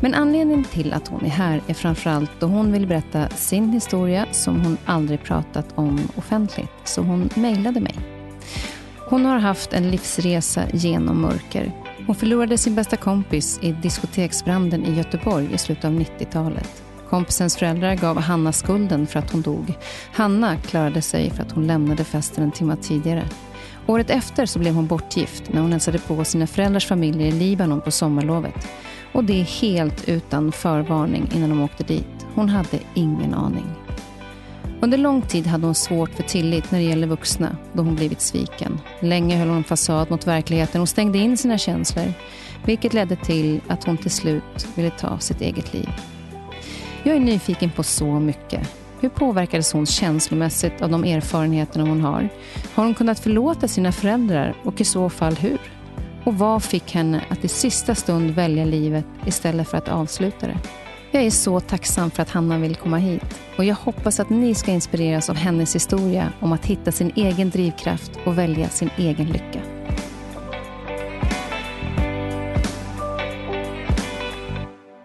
Men anledningen till att hon är här är framförallt då hon vill berätta sin historia som hon aldrig pratat om offentligt. Så hon mejlade mig. Hon har haft en livsresa genom mörker. Hon förlorade sin bästa kompis i diskoteksbranden i Göteborg i slutet av 90-talet. Kompisens föräldrar gav Hanna skulden för att hon dog. Hanna klarade sig för att hon lämnade festen en timme tidigare. Året efter så blev hon bortgift när hon hälsade på sina föräldrars familjer i Libanon på sommarlovet. Och det helt utan förvarning innan de åkte dit. Hon hade ingen aning. Under lång tid hade hon svårt för tillit när det gäller vuxna, då hon blivit sviken. Länge höll hon fasad mot verkligheten och stängde in sina känslor, vilket ledde till att hon till slut ville ta sitt eget liv. Jag är nyfiken på så mycket. Hur påverkades hon känslomässigt av de erfarenheterna hon har? Har hon kunnat förlåta sina föräldrar och i så fall hur? Och vad fick henne att i sista stund välja livet istället för att avsluta det? Jag är så tacksam för att Hanna vill komma hit och jag hoppas att ni ska inspireras av hennes historia om att hitta sin egen drivkraft och välja sin egen lycka.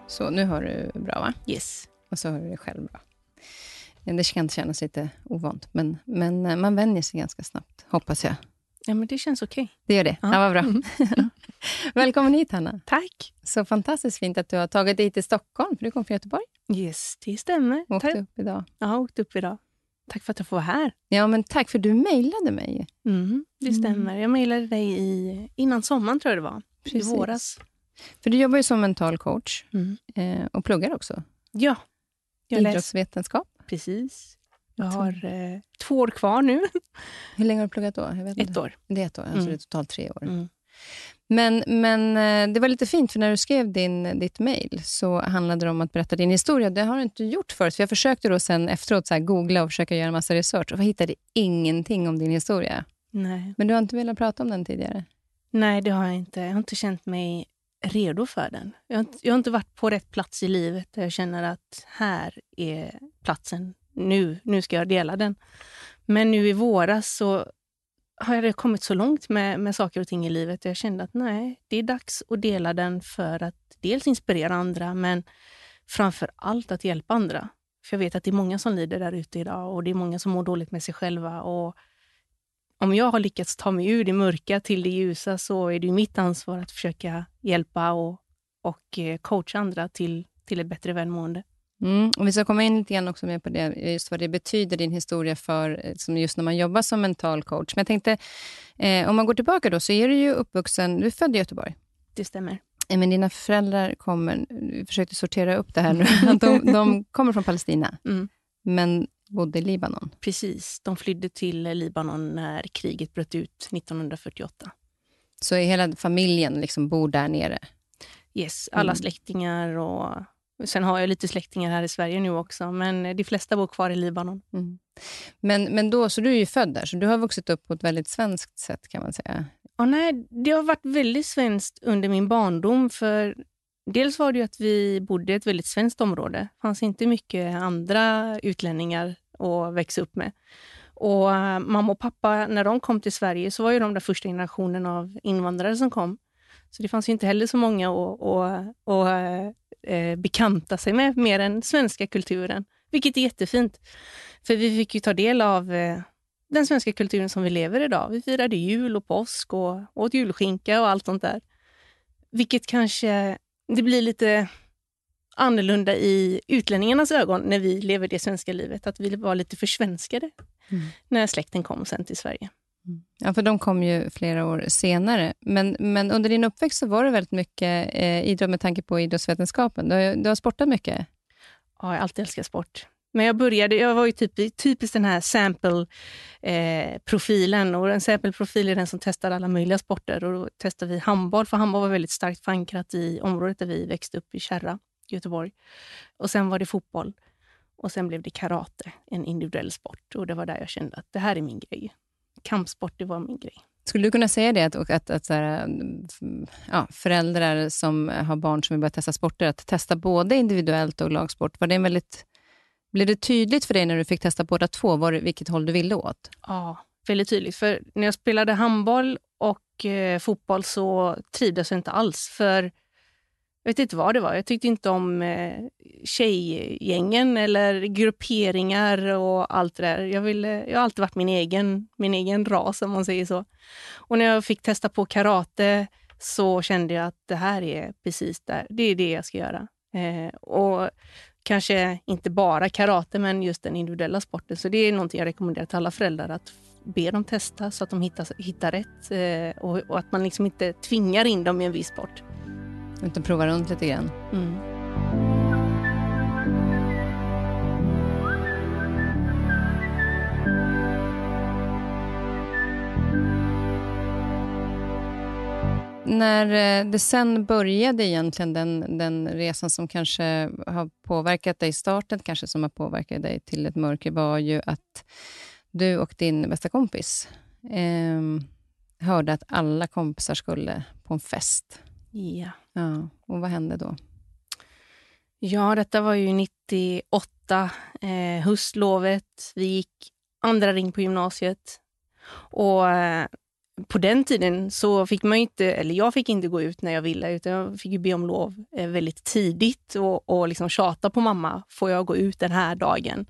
Så nu har du bra va? Yes. Och så har du dig själv bra. Det kan kännas lite ovant, men, men eh, man vänjer sig ganska snabbt, hoppas jag. Ja, men det känns okej. Okay. Det gör det? Ja, ja vad bra. Mm. Välkommen hit, Hanna. Tack. Så fantastiskt fint att du har tagit dig till Stockholm, för du kom från Göteborg. Yes, det stämmer. Åkte tack. upp idag. Ja, åkte upp idag. Tack för att jag får vara här. Ja, men tack för du mejlade mig. Mm, det stämmer. Jag mejlade dig i, innan sommaren, tror jag det var. Precis. I våras. För du jobbar ju som mental coach mm. eh, och pluggar också. Ja. Jag Idrottsvetenskap. Precis. Jag har eh, två år kvar nu. Hur länge har du pluggat då? ett inte. år. Det är ett år, alltså mm. det är totalt tre år. Mm. Men, men eh, det var lite fint, för när du skrev din, ditt mejl så handlade det om att berätta din historia. Det har du inte gjort förut. För jag försökte då sen efteråt så googla och försöka göra en massa research och hittade ingenting om din historia. Nej. Men du har inte velat prata om den tidigare? Nej, det har jag inte. Jag har inte känt mig redo för den. Jag har inte, jag har inte varit på rätt plats i livet där jag känner att här är platsen nu, nu ska jag dela den. Men nu i våras så har jag kommit så långt med, med saker och ting i livet. Jag kände att nej, det är dags att dela den för att dels inspirera andra, men framför allt att hjälpa andra. För jag vet att det är många som lider där ute idag och det är många som mår dåligt med sig själva. Och om jag har lyckats ta mig ur det mörka till det ljusa så är det mitt ansvar att försöka hjälpa och, och eh, coacha andra till, till ett bättre välmående. Mm. Och vi ska komma in lite grann också med på det, just vad det betyder, din historia, för som just när man jobbar som mental coach. Men jag tänkte, eh, om man går tillbaka då, så är du ju uppvuxen, du är född i Göteborg. Det stämmer. Eh, men dina föräldrar kommer, vi försökte sortera upp det här nu, de, de kommer från Palestina. Mm. Men bodde i Libanon. Precis. De flydde till Libanon när kriget bröt ut 1948. Så hela familjen liksom bor där nere? Yes, alla mm. släktingar och Sen har jag lite släktingar här i Sverige nu också, men de flesta bor kvar i Libanon. Mm. Men, men då, så du är ju född där, så du har vuxit upp på ett väldigt svenskt sätt kan man säga? Oh, nej, det har varit väldigt svenskt under min barndom. För Dels var det att vi bodde i ett väldigt svenskt område. Det fanns inte mycket andra utlänningar att växa upp med. Och uh, Mamma och pappa, när de kom till Sverige, så var ju de den första generationen av invandrare som kom. Så det fanns inte heller så många att, att, att uh, bekanta sig med, mer än svenska kulturen. Vilket är jättefint. För vi fick ju ta del av uh, den svenska kulturen som vi lever idag. Vi firade jul och påsk och åt julskinka och allt sånt där. Vilket kanske det blir lite annorlunda i utlänningarnas ögon när vi lever det svenska livet. Att vi var lite försvenskade mm. när släkten kom sen till Sverige. Mm. Ja, för de kom ju flera år senare. Men, men under din uppväxt så var det väldigt mycket eh, idrott med tanke på idrottsvetenskapen. Du, du har sportat mycket? Ja, jag har alltid älskat sport. Men jag började, jag var ju typ, typiskt den här sample-profilen. Eh, och en sample-profil är den som testar alla möjliga sporter. Och då testade vi handboll, för handboll var väldigt starkt förankrat i området där vi växte upp i Kärra, Göteborg. Och sen var det fotboll. Och sen blev det karate, en individuell sport. Och det var där jag kände att det här är min grej. Kampsport, det var min grej. Skulle du kunna säga det, att, att, att här, ja, föräldrar som har barn som vill börja testa sporter, att testa både individuellt och lagsport, var det en väldigt blev det tydligt för dig när du fick testa båda två var det, vilket håll du ville åt? Ja, väldigt tydligt. För när jag spelade handboll och eh, fotboll så trivdes jag inte alls. För jag vet inte vad det var. Jag tyckte inte om eh, tjejgängen eller grupperingar och allt det där. Jag, ville, eh, jag har alltid varit min egen, min egen ras, om man säger så. Och när jag fick testa på karate så kände jag att det här är precis där. Det är det jag ska göra. Eh, och kanske inte bara karate, men just den individuella sporten. Så det är någonting jag rekommenderar till alla föräldrar att be dem testa så att de hittar, hittar rätt eh, och, och, att man liksom inte tvingar in dem i en viss sport. Utan prova runt lite grann. Mm. när eh, det sen började egentligen, den, den resan som kanske har påverkat dig i starten, kanske som har påverkat dig till ett mörker, var ju att du och din bästa kompis eh, hörde att alla kompisar skulle på en fest. Ja. ja. Och vad hände då? Ja, detta var ju 98, eh, höstlovet. Vi gick andra ring på gymnasiet. Och eh, på den tiden så fick man inte, eller jag fick inte gå ut när jag ville, utan jag fick ju be om lov eh, väldigt tidigt och, och liksom tjata på mamma. Får jag gå ut den här dagen?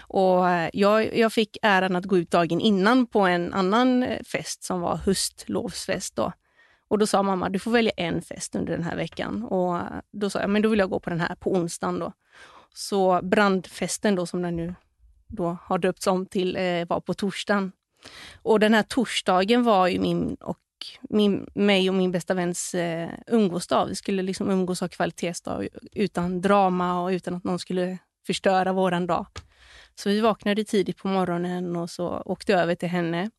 Och eh, jag, jag fick äran att gå ut dagen innan på en annan eh, fest som var höstlovsfest. Då. Och då sa mamma, du får välja en fest under den här veckan. Och då sa jag, men då vill jag gå på den här på onsdagen. Då. Så brandfesten då, som den nu då har döpts om till, eh, var på torsdagen. Och den här torsdagen var ju min och min, mig och min bästa väns eh, umgåsdag. Vi skulle liksom umgås och ha kvalitetsdag utan drama och utan att någon skulle förstöra våran dag. Så vi vaknade tidigt på morgonen och så åkte över till henne.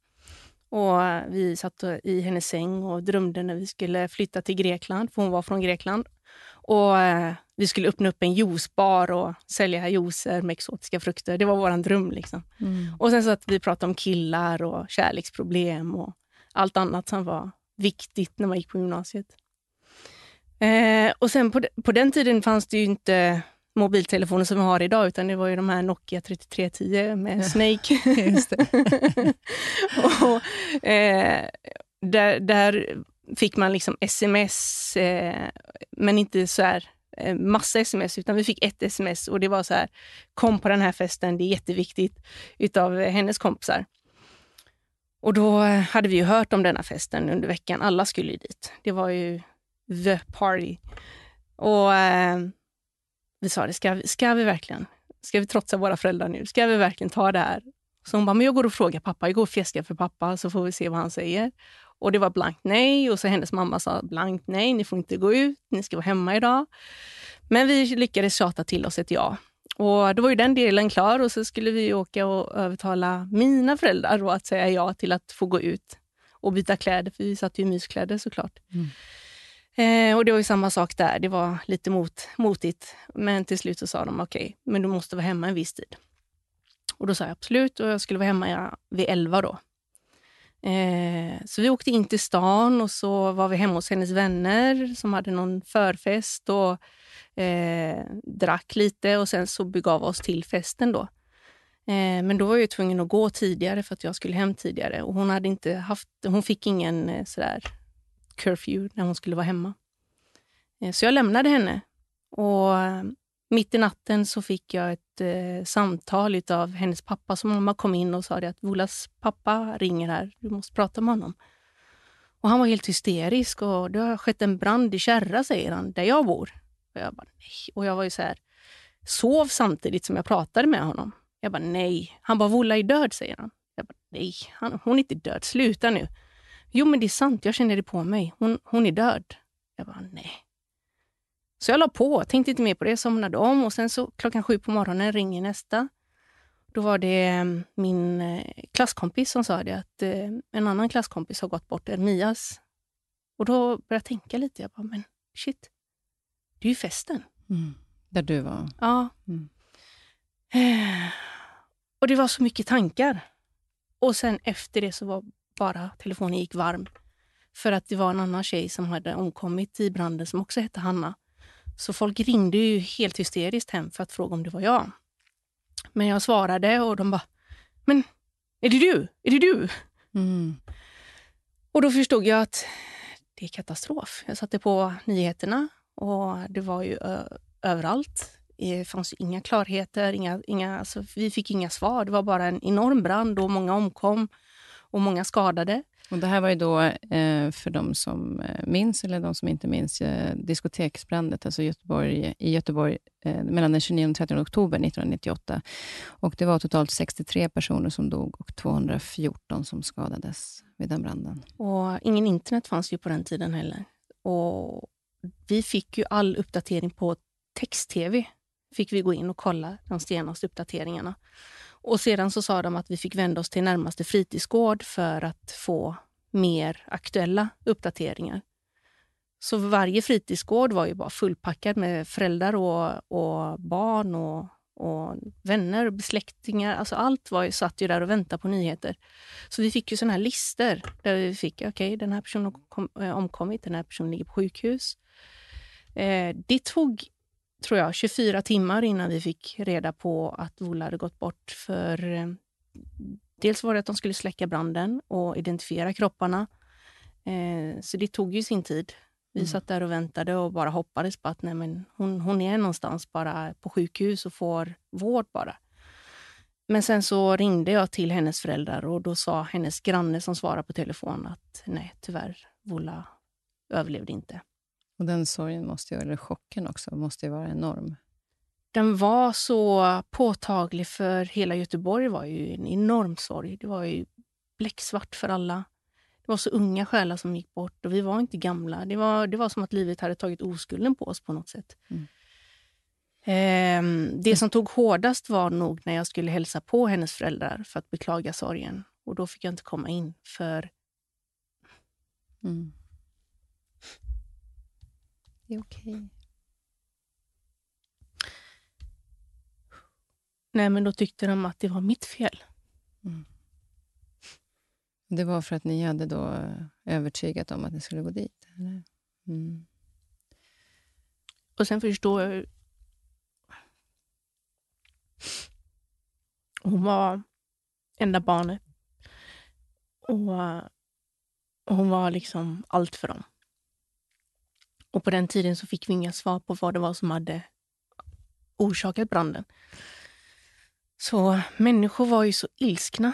Och Vi satt i hennes säng och drömde när vi skulle flytta till Grekland, för hon var från Grekland. Och eh, Vi skulle öppna upp en juicebar och sälja juicer med exotiska frukter. Det var vår dröm. Liksom. Mm. Och sen så att vi pratade om killar och kärleksproblem och allt annat som var viktigt när man gick på gymnasiet. Eh, och sen på, på den tiden fanns det ju inte mobiltelefoner som vi har idag, utan det var ju de här Nokia 3310 med Snake. och, eh, där, där fick man liksom sms, eh, men inte så här eh, massa sms, utan vi fick ett sms och det var så här, kom på den här festen, det är jätteviktigt, utav hennes kompisar. Och då hade vi ju hört om denna festen under veckan. Alla skulle ju dit. Det var ju the party. Och eh, vi sa det, ska, ska vi verkligen? Ska vi trotsa våra föräldrar nu? Ska vi verkligen ta det här? Så hon bara, men jag går och frågar pappa. Jag går och fjäskar för pappa så får vi se vad han säger. Och det var blankt nej. Och så hennes mamma sa blankt nej, ni får inte gå ut, ni ska vara hemma idag. Men vi lyckades tjata till oss ett ja. Och Då var ju den delen klar och så skulle vi åka och övertala mina föräldrar att säga ja till att få gå ut och byta kläder, för vi satt ju i myskläder såklart. Mm. Eh, och Det var ju samma sak där. Det var lite mot, motigt. Men till slut så sa de okej, okay, men du måste vara hemma en viss tid. Och Då sa jag absolut och jag skulle vara hemma vid elva då. Eh, så vi åkte in till stan och så var vi hemma hos hennes vänner som hade någon förfest och eh, drack lite och sen så begav vi oss till festen då. Eh, men då var jag tvungen att gå tidigare för att jag skulle hem tidigare och hon hade inte haft, hon fick ingen eh, sådär curfew när hon skulle vara hemma. Eh, så jag lämnade henne och eh, mitt i natten så fick jag ett eh, samtal av hennes pappa Så mamma kom in och sa att Volas pappa ringer här, du måste prata med honom. Och Han var helt hysterisk och det har skett en brand i Kärra, säger han, där jag bor. Och jag bara, nej. Och jag var ju så här, sov samtidigt som jag pratade med honom. Jag bara, nej. Han bara, Vola är död, säger han. Jag bara, nej, han, hon är inte död, sluta nu. Jo, men det är sant, jag känner det på mig. Hon, hon är död. Jag bara, nej. Så jag la på, tänkte inte mer på det, somnade om och sen så klockan sju på morgonen ringer nästa. Då var det mm, min eh, klasskompis som sa det att eh, en annan klasskompis har gått bort, Ermias. Och då började jag tänka lite. Jag bara, men shit, det är ju festen. Mm. Där du var? Ja. Mm. Eh, och det var så mycket tankar. Och sen efter det så var bara telefonen gick varm. För att det var en annan tjej som hade omkommit i branden som också hette Hanna. Så folk ringde ju helt hysteriskt hem för att fråga om det var jag. Men jag svarade och de bara, men är det du? Är det du? Mm. Och då förstod jag att det är katastrof. Jag satte på nyheterna och det var ju överallt. Det fanns inga klarheter, inga, inga, alltså, vi fick inga svar. Det var bara en enorm brand och många omkom och många skadade. Och det här var ju då, eh, för de som eh, minns, eller de som inte minns, eh, diskoteksbrändet alltså Göteborg, i Göteborg eh, mellan den 29 och 30 oktober 1998. Och Det var totalt 63 personer som dog och 214 som skadades vid den branden. Och Ingen internet fanns ju på den tiden heller. Och Vi fick ju all uppdatering på text-tv. fick vi gå in och kolla de senaste uppdateringarna. Och sedan så sa de att vi fick vända oss till närmaste fritidsgård för att få mer aktuella uppdateringar. Så varje fritidsgård var ju bara fullpackad med föräldrar och, och barn och, och vänner och besläktingar. Alltså allt var ju, satt ju där och väntade på nyheter. Så vi fick ju såna här listor där vi fick, okej, okay, den här personen har eh, omkommit, den här personen ligger på sjukhus. Eh, det tog tror jag, 24 timmar innan vi fick reda på att Vola hade gått bort. För eh, Dels var det att de skulle släcka branden och identifiera kropparna. Eh, så det tog ju sin tid. Vi mm. satt där och väntade och bara hoppades på att nej, men hon, hon är någonstans bara på sjukhus och får vård bara. Men sen så ringde jag till hennes föräldrar och då sa hennes granne som svarade på telefon att nej, tyvärr, Vola överlevde inte. Och den sorgen, måste ju, eller chocken också, måste ju vara enorm. Den var så påtaglig för hela Göteborg. Det var ju en enorm sorg. Det var ju bläcksvart för alla. Det var så unga själar som gick bort och vi var inte gamla. Det var, det var som att livet hade tagit oskulden på oss på något sätt. Mm. Eh, det som tog hårdast var nog när jag skulle hälsa på hennes föräldrar för att beklaga sorgen. Och Då fick jag inte komma in, för mm. Det är okej. Okay. Nej, men då tyckte de att det var mitt fel. Mm. Det var för att ni hade då övertygat om att ni skulle gå dit? Eller? Mm. Och sen förstår jag... Hon var enda barnet. Och hon var liksom allt för dem. Och på den tiden så fick vi inga svar på vad det var som hade orsakat branden. Så människor var ju så ilskna.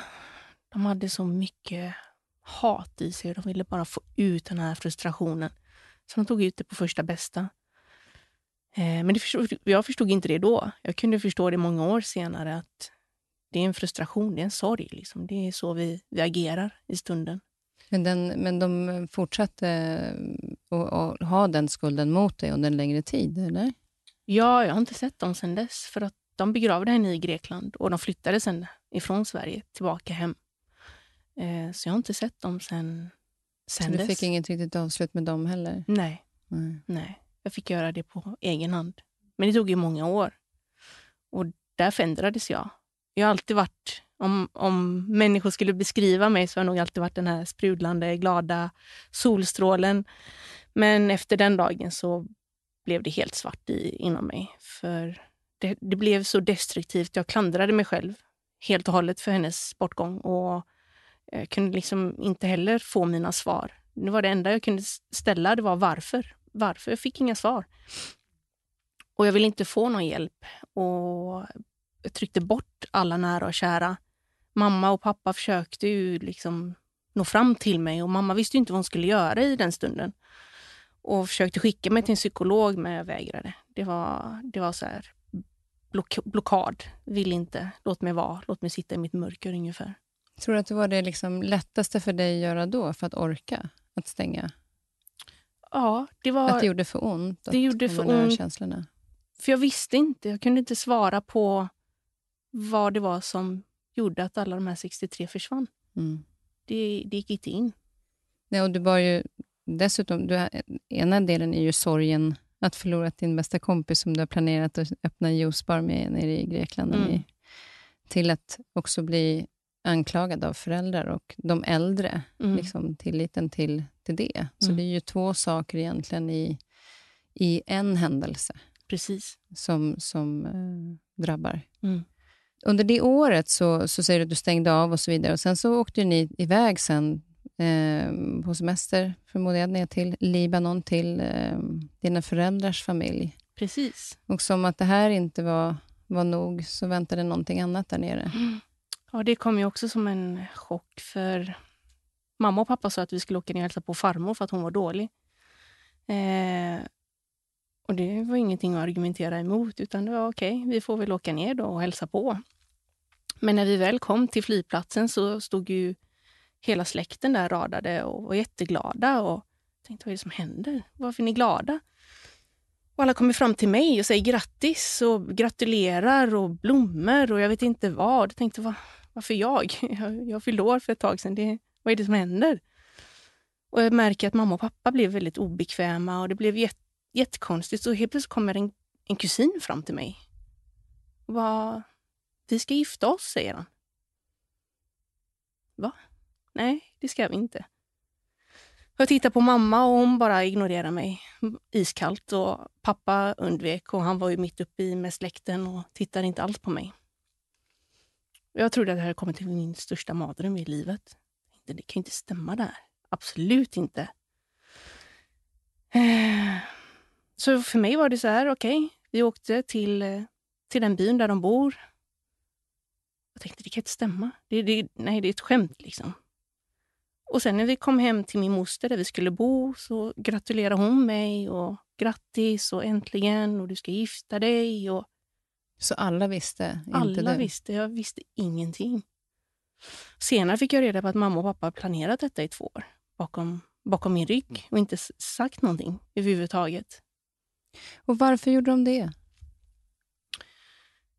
De hade så mycket hat i sig och de ville bara få ut den här frustrationen. Så de tog ut det på första bästa. Eh, men men förstod, jag förstod inte det då. Jag kunde förstå det många år senare att det är en frustration, det är en sorg. Liksom. Det är så vi, vi agerar i stunden. Men, den, men de fortsatte att ha den skulden mot dig under en längre tid, eller? Ja, jag har inte sett dem sen dess. För att de begravde henne i Grekland och de flyttade sen ifrån Sverige tillbaka hem. Eh, så jag har inte sett dem sen, sen Så du dess. fick inget riktigt avslut med dem heller? Nej, Nej. nej. Jag fick göra det på egen hand. Men det tog ju många år. Och där förändrades jag. Jag har alltid varit, om, om människor skulle beskriva mig så har jag nog alltid varit den här sprudlande, glada solstrålen. Men efter den dagen så blev det helt svart i, inom mig. För det, det blev så destruktivt. Jag klandrade mig själv helt och hållet för hennes bortgång. Och jag kunde liksom inte heller få mina svar. Det var det enda jag kunde ställa, det var varför. Varför? Jag fick inga svar. Och jag ville inte få någon hjälp. Och jag tryckte bort alla nära och kära. Mamma och pappa försökte ju liksom nå fram till mig och mamma visste ju inte vad hon skulle göra i den stunden. Och försökte skicka mig till en psykolog, men jag vägrade. Det var, det var så här block, blockad. Vill inte. Låt mig vara. Låt mig sitta i mitt mörker ungefär. Tror du att det var det liksom lättaste för dig att göra då, för att orka att stänga? Ja, det var... Att det gjorde för ont? det gjorde för ont. känslorna? För jag visste inte. Jag kunde inte svara på vad det var som gjorde att alla de här 63 försvann. Mm. Det, det gick inte in. Nej, och du var ju dessutom, du, ena delen är ju sorgen att förlora din bästa kompis som du har planerat att öppna en juicebar med nere i Grekland. Mm. I, till att också bli anklagad av föräldrar och de äldre, Mm. liksom, tilliten till, till det. Så Mm. det är ju två saker egentligen i, i en händelse Precis. som, som eh, drabbar. Mm. Under det året så, så säger du att du stängde av och så vidare. Och Sen så åkte ni iväg sen eh, på semester, förmodar jag, ner till Libanon, till eh, dina föräldrars familj. Precis. Och som att det här inte var, var nog, så väntade någonting annat där nere. Ja, det kom ju också som en chock för mamma och pappa sa att vi skulle åka ner och hälsa på farmor för att hon var dålig. Eh, och det var ingenting att argumentera emot, utan det var okej, vi får väl åka ner då och hälsa på. Men när vi väl kom till flygplatsen så stod ju hela släkten där radade och var jätteglada. Och jag tänkte, vad är det som händer? Varför är ni glada? Och alla kommer fram till mig och säger grattis och gratulerar och blommor och jag vet inte vad. Jag tänkte, vad, varför jag? Jag, jag fyllde år för ett tag sedan. Det, vad är det som händer? Och jag märker att mamma och pappa blev väldigt obekväma och det blev jätt, jättekonstigt. Så helt plötsligt kommer en, en kusin fram till mig. Och bara, vi ska gifta oss, säger han. Va? Nej, det ska vi inte. Jag tittar på mamma och hon bara ignorerar mig iskallt. Och pappa undvek och han var ju mitt uppe i med släkten och tittade inte alls på mig. Jag trodde att det här kommit till min största mardröm i livet. Det kan ju inte stämma där. Absolut inte. Eh, så för mig var det så här, okej, vi åkte till, eh, till den byn där de bor. Jag tänkte, det kan inte stämma. Det, det, nej, det är ett skämt liksom. Och sen när vi kom hem till min moster där vi skulle bo så gratulerade hon mig och grattis och äntligen och du ska gifta dig. Och Så alla visste? inte alla du. visste, jag visste ingenting. Senare fick jag reda på att mamma och pappa planerat detta i två år bakom, bakom min rygg och inte sagt någonting överhuvudtaget. Och varför gjorde de det?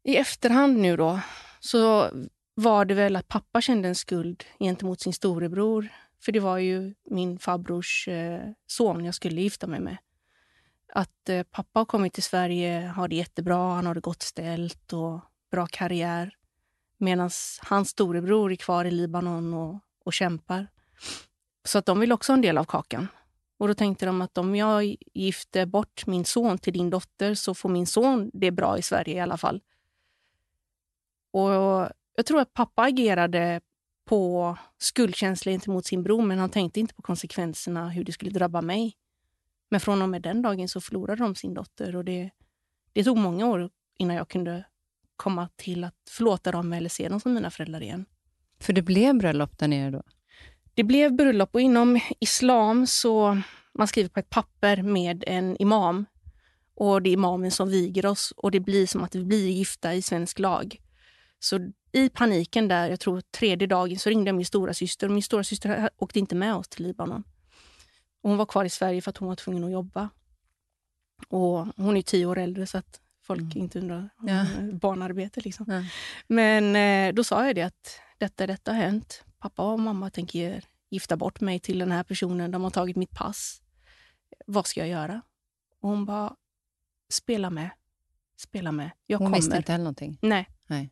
I efterhand nu då så var det väl att pappa kände en skuld gentemot sin storebror. För det var ju min farbrors eh, son jag skulle gifta mig med. Att eh, pappa har kommit till Sverige, har det jättebra, han har det gott ställt och bra karriär. Medan hans storebror är kvar i Libanon och, och kämpar. Så att de vill också ha en del av kakan. Och då tänkte de att om jag gifter bort min son till din dotter så får min son det bra i Sverige i alla fall. Och jag tror att pappa agerade på skuldkänsla gentemot sin bror men han tänkte inte på konsekvenserna, hur det skulle drabba mig. Men från och med den dagen så förlorade de sin dotter och det, det tog många år innan jag kunde komma till att förlåta dem eller se dem som mina föräldrar igen. För det blev bröllop där nere då? Det blev bröllop och inom islam så man skriver på ett papper med en imam och det är imamen som viger oss och det blir som att vi blir gifta i svensk lag. Så i paniken där, jag tror tredje dagen, så ringde jag min stora syster min stora syster åkte inte med oss till Libanon. Och hon var kvar i Sverige för att hon var tvungen att jobba. Och hon är tio år äldre så att folk Mm. inte undrar. Ja. Barnarbete liksom. Ja. Men eh, då sa jag det att detta, detta har hänt. Pappa och mamma tänker gifta bort mig till den här personen. De har tagit mitt pass. Vad ska jag göra? Och hon bara, spela med. Spela med. Jag Hon kommer. visste inte heller någonting. Nej. Nej.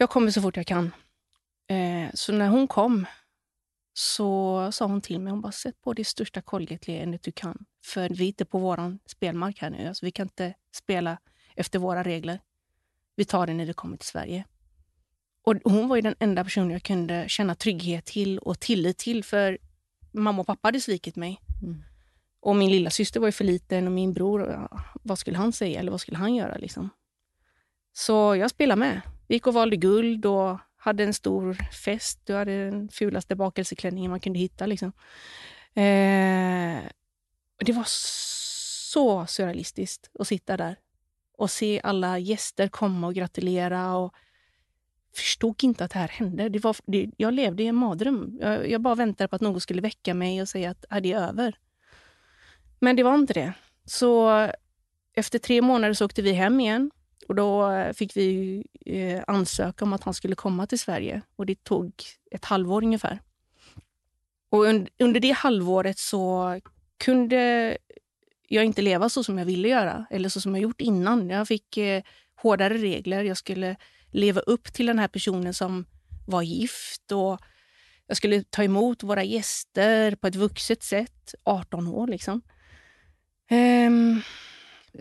Jag kommer så fort jag kan. Eh, så när hon kom så sa hon till mig, hon bara sätt på det största Colgate-leendet du kan. För vi är inte på vår spelmark här nu. Alltså, vi kan inte spela efter våra regler. Vi tar det när det kommer till Sverige. Och hon var ju den enda personen jag kunde känna trygghet till och tillit till. För mamma och pappa hade svikit mig. Mm. Och min lilla syster var för liten och min bror, ja, vad skulle han säga eller vad skulle han göra? Liksom? Så jag spelade med. Vi gick och valde guld och hade en stor fest. Du hade den fulaste bakelseklänningen man kunde hitta. Liksom. Eh, det var så surrealistiskt att sitta där och se alla gäster komma och gratulera. Och förstod inte att det här hände. Det var, det, jag levde i en mardröm. Jag, jag bara väntade på att någon skulle väcka mig och säga att är det är över. Men det var inte det. Så efter tre månader så åkte vi hem igen. Och Då eh, fick vi eh, ansöka om att han skulle komma till Sverige. Och Det tog ett halvår ungefär. Och under det halvåret så kunde jag inte leva så som jag ville göra, eller så som jag gjort innan. Jag fick eh, hårdare regler. Jag skulle leva upp till den här personen som var gift. och Jag skulle ta emot våra gäster på ett vuxet sätt, 18 år. liksom. Um,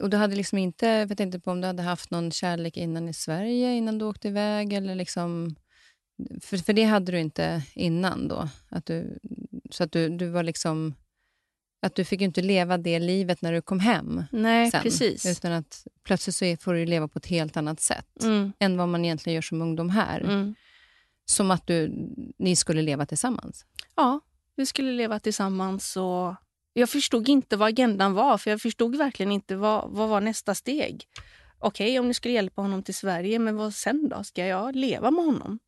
och du hade liksom inte, jag vet inte på om du hade haft någon kärlek innan i Sverige innan du åkte iväg? Eller liksom, för, för det hade du inte innan då? Att du, så att du, du var liksom... Att du fick ju inte leva det livet när du kom hem nej, sen. precis. Utan att plötsligt så får du leva på ett helt annat sätt Mm, än vad man egentligen gör som ungdom här. mm. Som att du, ni skulle leva tillsammans. Ja, vi skulle leva tillsammans. Och jag förstod inte vad agendan var, för jag förstod verkligen inte vad, vad var nästa steg. Okej, om ni skulle hjälpa honom till Sverige, men vad sen då? Ska jag leva med honom?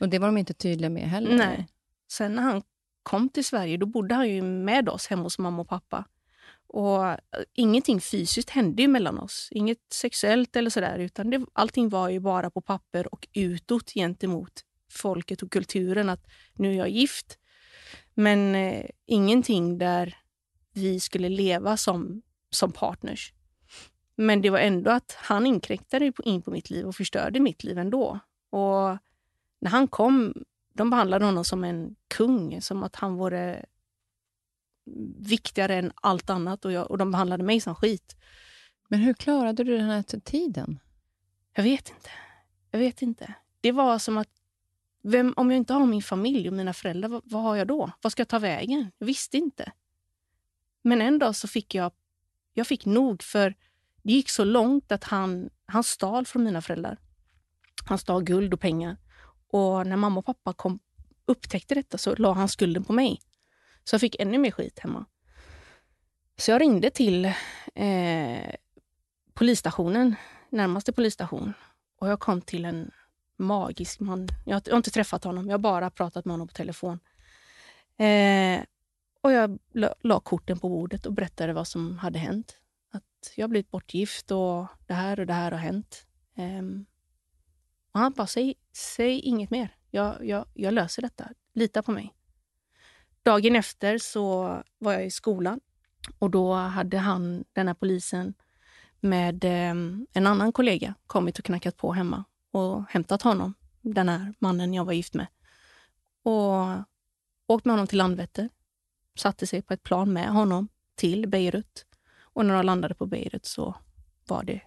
Och det var de inte tydliga med heller. Nej. Sen när han kom till Sverige, då bodde han ju med oss hemma hos mamma och pappa. Och eh, ingenting fysiskt hände ju mellan oss. Inget sexuellt eller sådär, utan det, allting var ju bara på papper och utåt gentemot folket och kulturen att nu är jag gift. Men eh, ingenting där vi skulle leva som, som partners. Men det var ändå att han inkräktade in på mitt liv och förstörde mitt liv ändå. Och när han kom, de behandlade honom som en kung, som att han vore viktigare än allt annat och, jag, och de behandlade mig som skit. Men hur klarade du den här tiden? Jag vet inte. Jag vet inte. Det var som att, vem, om jag inte har min familj och mina föräldrar, vad, vad har jag då? Vad ska jag ta vägen? Jag visste inte. Men en dag så fick jag, jag fick nog för det gick så långt att han, han stal från mina föräldrar. Han stal guld och pengar. Och när mamma och pappa kom, upptäckte detta så la han skulden på mig. Så jag fick ännu mer skit hemma. Så jag ringde till eh, polisstationen, närmaste polisstation. Och jag kom till en magisk man. Jag har, jag har inte träffat honom, jag har bara pratat med honom på telefon. Eh, och jag la, la korten på bordet och berättade vad som hade hänt. Att jag blivit bortgift och det här och det här har hänt. Um, och han bara, säg, säg inget mer. Jag, jag, jag löser detta. Lita på mig. Dagen efter så var jag i skolan och då hade han, den här polisen, med eh, en annan kollega kommit och knackat på hemma och hämtat honom, den här mannen jag var gift med. Och åkt med honom till Landvetter, satte sig på ett plan med honom till Beirut. Och när de landade på Beirut så var det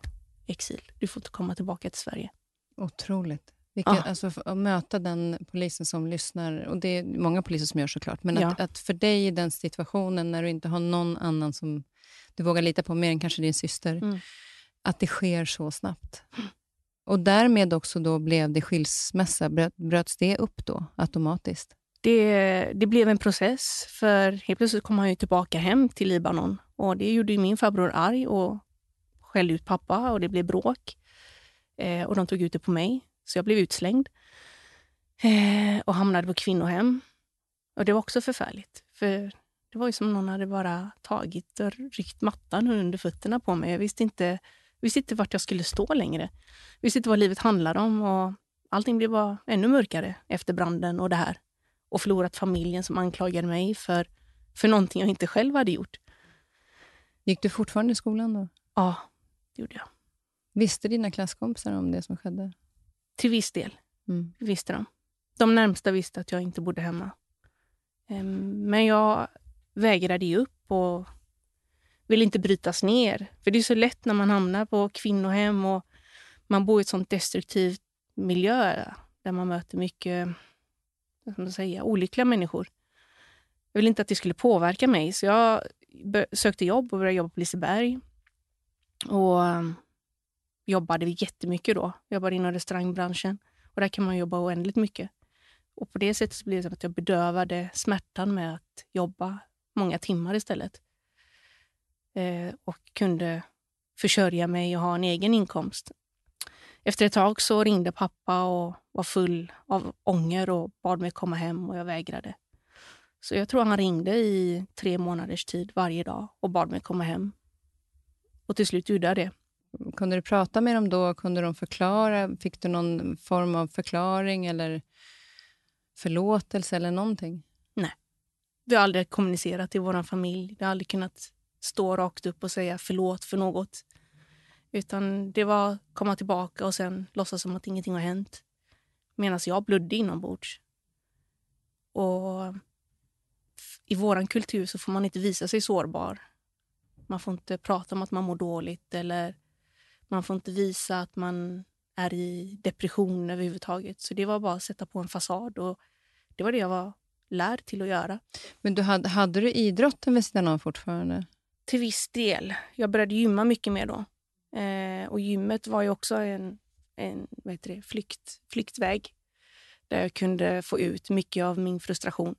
exil. Du får inte komma tillbaka till Sverige. Otroligt. Vilket, Ja. alltså, att möta den polisen som lyssnar, och det är många poliser som gör såklart, men Ja. att, att för dig i den situationen när du inte har någon annan som du vågar lita på, mer än kanske din syster, Mm. att det sker så snabbt. Och därmed också då blev det skilsmässa. Bröt, bröts det upp då automatiskt? Det, det blev en process, för helt plötsligt kom han ju tillbaka hem till Libanon. Och Det gjorde ju min farbror arg och skällde ut pappa och det blev bråk. Eh, och De tog ut det på mig, så jag blev utslängd. Eh, och hamnade på kvinnohem. Och Det var också förfärligt. För Det var ju som någon hade bara tagit och ryckt mattan under fötterna på mig. Jag visste inte visste inte vart jag skulle stå längre. Jag Visste inte vad livet handlade om. Och allting blev bara ännu mörkare efter branden och det här. Och förlorat familjen som anklagade mig för, för någonting jag inte själv hade gjort. Gick du fortfarande i skolan då? Ja, det gjorde jag. Visste dina klasskompisar om det som skedde? Till viss del Mm. visste de. De närmsta visste att jag inte bodde hemma. Ehm, Men jag vägrade ge upp och ville inte brytas ner. För det är så lätt när man hamnar på kvinnohem och man bor i ett sånt destruktivt miljö där man möter mycket man säga, olyckliga människor. Jag ville inte att det skulle påverka mig, så jag sökte jobb och började jobba på Liseberg. Och um, jobbade jättemycket då. Jobbade inom restaurangbranschen. Och där kan man jobba oändligt mycket. Och på det sättet så blev det som att jag bedövade smärtan med att jobba många timmar istället. Eh, och kunde försörja mig och ha en egen inkomst. Efter ett tag så ringde pappa och var full av ånger och bad mig komma hem och jag vägrade. Så jag tror han ringde i tre månaders tid varje dag och bad mig komma hem. Och till slut gjorde jag det. Kunde du prata med dem då? Kunde de förklara? Fick du någon form av förklaring eller förlåtelse eller någonting? Vi har aldrig kommunicerat i vår familj. Vi har aldrig kunnat stå rakt upp och säga förlåt för något. Utan det var komma tillbaka och sen låtsas som att ingenting har hänt. Medan jag blödde inombords. Och i vår kultur så får man inte visa sig sårbar. Man får inte prata om att man mår dåligt eller man får inte visa att man är i depression överhuvudtaget. Så det var bara att sätta på en fasad och det var det jag var lärd till att göra. Men du hade, hade du idrotten vid sidan av fortfarande? Till viss del. Jag började gymma mycket mer då. Eh, och gymmet var ju också en, en vad heter det, flykt, flyktväg där jag kunde få ut mycket av min frustration.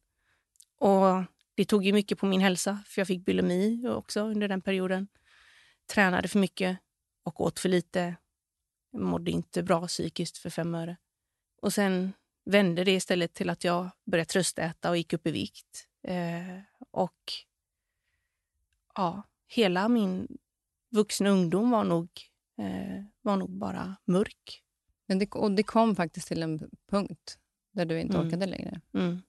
Och Det tog ju mycket på min hälsa, för jag fick bulimi också under den perioden. Tränade för mycket och åt för lite. Mådde inte bra psykiskt för fem öre. Och sen vände det istället till att jag började tröstäta och gick upp i vikt. Eh, och ja, hela min vuxna ungdom var nog, eh, var nog bara mörk. Men det, och det kom faktiskt till en punkt där du inte Mm. orkade längre. Mm.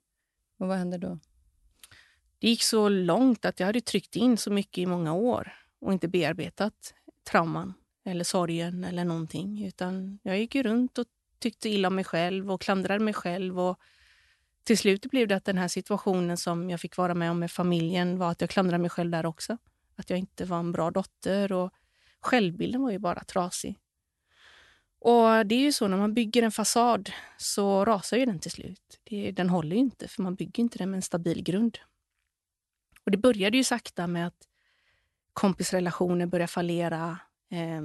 Och vad hände då? Det gick så långt att jag hade tryckt in så mycket i många år och inte bearbetat trauman eller sorgen eller någonting. Utan jag gick runt och tyckte illa om mig själv och klandrade mig själv. Och till slut blev det att den här situationen som jag fick vara med om med familjen var att jag klandrade mig själv där också. Att jag inte var en bra dotter och självbilden var ju bara trasig. Och det är ju så när man bygger en fasad så rasar ju den till slut. Det, den håller ju inte för man bygger inte den med en stabil grund. Och det började ju sakta med att kompisrelationer började fallera. Eh,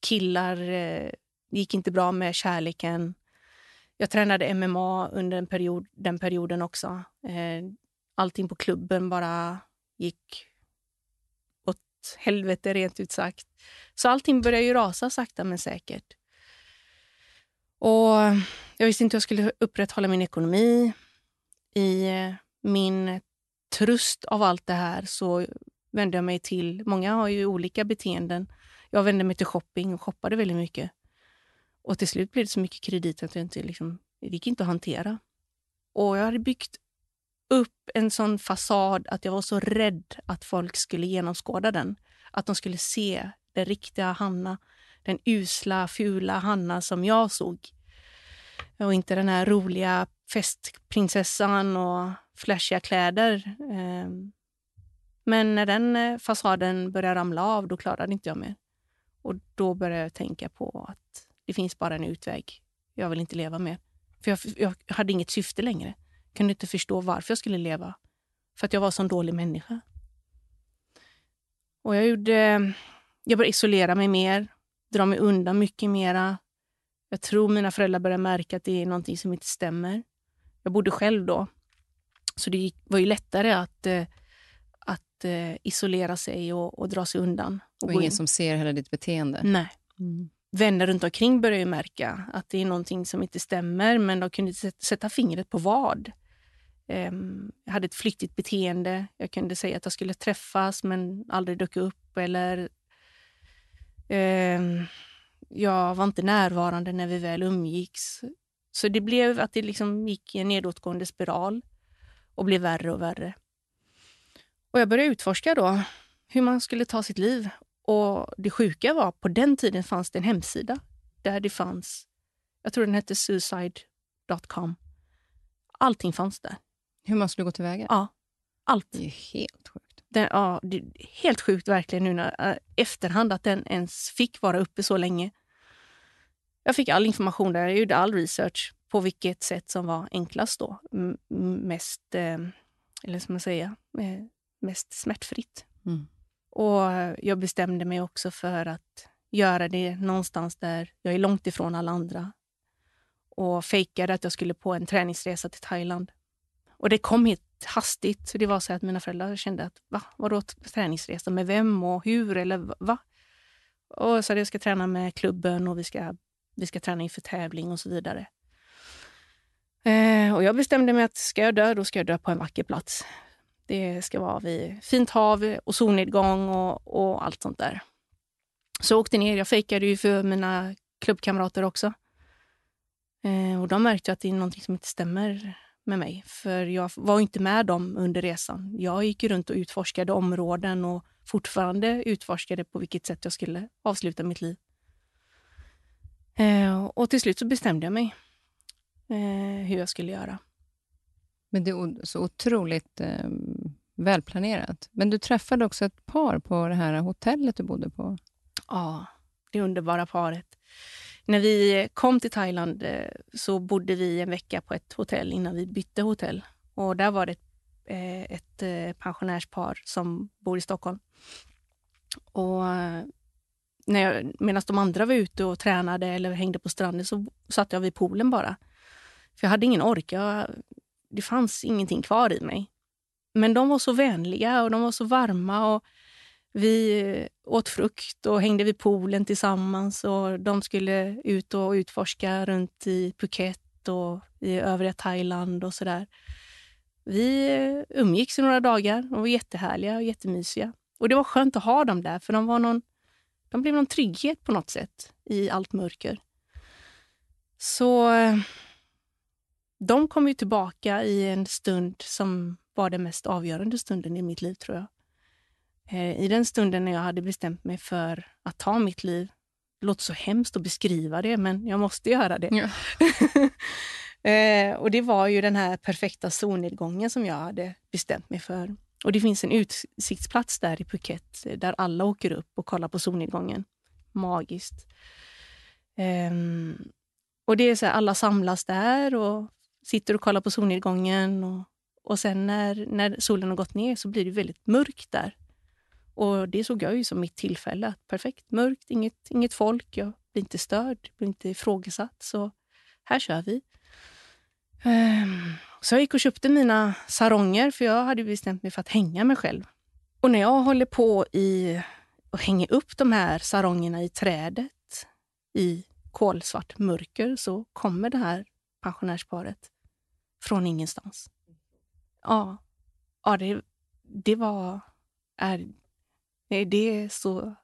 killar eh, gick inte bra med kärleken. Jag tränade MMA under en period, den perioden också. Eh, allting på klubben bara gick åt helvete rent ut sagt. Så allting började ju rasa sakta men säkert. Och jag visste inte hur jag skulle upprätthålla min ekonomi. I min tröst av allt det här så vände jag mig till... Många har ju olika beteenden. Jag vände mig till shopping och shoppade väldigt mycket. Och till slut blev det så mycket kredit att jag inte, liksom, det gick inte att hantera. Och jag hade byggt upp en sån fasad att jag var så rädd att folk skulle genomskåda den. Att de skulle se den riktiga Hanna. Den usla, fula Hanna som jag såg. Och inte den här roliga festprinsessan och flashiga kläder. Ehm, men när den eh, fasaden började ramla av, då klarade inte jag mer. Och då började jag tänka på att det finns bara en utväg. Jag vill inte leva mer. För jag, jag hade inget syfte längre. Jag kunde inte förstå varför jag skulle leva. För att jag var en sån dålig människa. Och jag gjorde... Jag började isolera mig mer, dra mig undan mycket mera. Jag tror mina föräldrar började märka att det är någonting som inte stämmer. Jag bodde själv då. Så det var ju lättare att, eh, att eh, isolera sig och, och dra sig undan. Och gå ingen in. som ser hela ditt beteende. Nej. Mm. Vänner runt omkring började ju märka att det är någonting som inte stämmer, men de kunde inte sätta- sätta fingret på vad. Ehm, jag hade ett flyktigt beteende. Jag kunde säga att jag skulle träffas, men aldrig dök upp. Eller Eh, jag var inte närvarande när vi väl umgicks. Så det blev att det liksom gick i en nedåtgående spiral och blev värre och värre. Och jag började utforska då hur man skulle ta sitt liv. Och Det sjuka var på den tiden fanns det en hemsida där det fanns, jag tror den hette suicide.com. Allting fanns där. Hur man skulle gå tillväga? Ja, allt. Det är helt sjukt. Den, ja, helt sjukt verkligen nu när, äh, efterhand att den ens fick vara uppe så länge. Jag fick all information där, jag gjorde all research på vilket sätt som var enklast då. M mest, eh, eller som man säga, eh, mest smärtfritt. Mm. Och jag bestämde mig också för att göra det någonstans där jag är långt ifrån alla andra. Och fejkade att jag skulle på en träningsresa till Thailand. Och det kom helt hastigt. Så det var så att mina föräldrar kände att va, vadå träningsresa? Med vem och hur? Eller va? Och så att jag ska träna med klubben och vi ska, vi ska träna inför tävling och så vidare. Eh, och jag bestämde mig att ska jag dö, då ska jag dö på en vacker plats. Det ska vara vid fint hav och solnedgång och, och allt sånt där. Så jag åkte ner. Jag fejkade ju för mina klubbkamrater också. Eh, och de märkte att det är någonting som inte stämmer med mig. För jag var inte med dem under resan. Jag gick runt och utforskade områden och fortfarande utforskade på vilket sätt jag skulle avsluta mitt liv. Eh, och till slut så bestämde jag mig eh, hur jag skulle göra. Men det är så otroligt eh, välplanerat. Men du träffade också ett par på det här hotellet du bodde på. Ja, det underbara paret. När vi kom till Thailand eh, så bodde vi en vecka på ett hotell innan vi bytte hotell. Och där var det ett, eh, ett eh, pensionärspar som bor i Stockholm. Och medan de andra var ute och tränade eller hängde på stranden så satt jag vid poolen bara. För jag hade ingen ork. Jag, det fanns ingenting kvar i mig. Men de var så vänliga och de var så varma. och vi eh, åt frukt och hängde vid poolen tillsammans. och De skulle ut och utforska runt i Phuket och i övriga Thailand och sådär. Vi eh, umgicks i några dagar. De var jättehärliga och jättemysiga. Och det var skönt att ha dem där, för de, var någon, de blev någon trygghet på något sätt i allt mörker. Så eh, de kom ju tillbaka i en stund som var den mest avgörande stunden i mitt liv, tror jag. Eh, I den stunden när jag hade bestämt mig för att ta mitt liv. Det låter så hemskt att beskriva det, men jag måste göra det. Ja. Eh, och Det var ju den här perfekta solnedgången som jag hade bestämt mig för. Och Det finns en utsiktsplats där i Phuket där alla åker upp och kollar på solnedgången. Magiskt. Um, och det är så här, Alla samlas där och sitter och kollar på solnedgången. Och, och sen när, när solen har gått ner så blir det väldigt mörkt där. Och det såg jag ju som mitt tillfälle. Perfekt mörkt, inget, inget folk. Jag blir inte störd, blir inte ifrågasatt. Så här kör vi. Um, så jag gick och köpte mina saronger, för jag hade bestämt mig för att hänga mig själv. Och när jag håller på i och hänger upp de här sarongerna i trädet i kolsvart mörker så kommer det här pensionärsparet från ingenstans. Ja, ja det, det var... Är, det är så...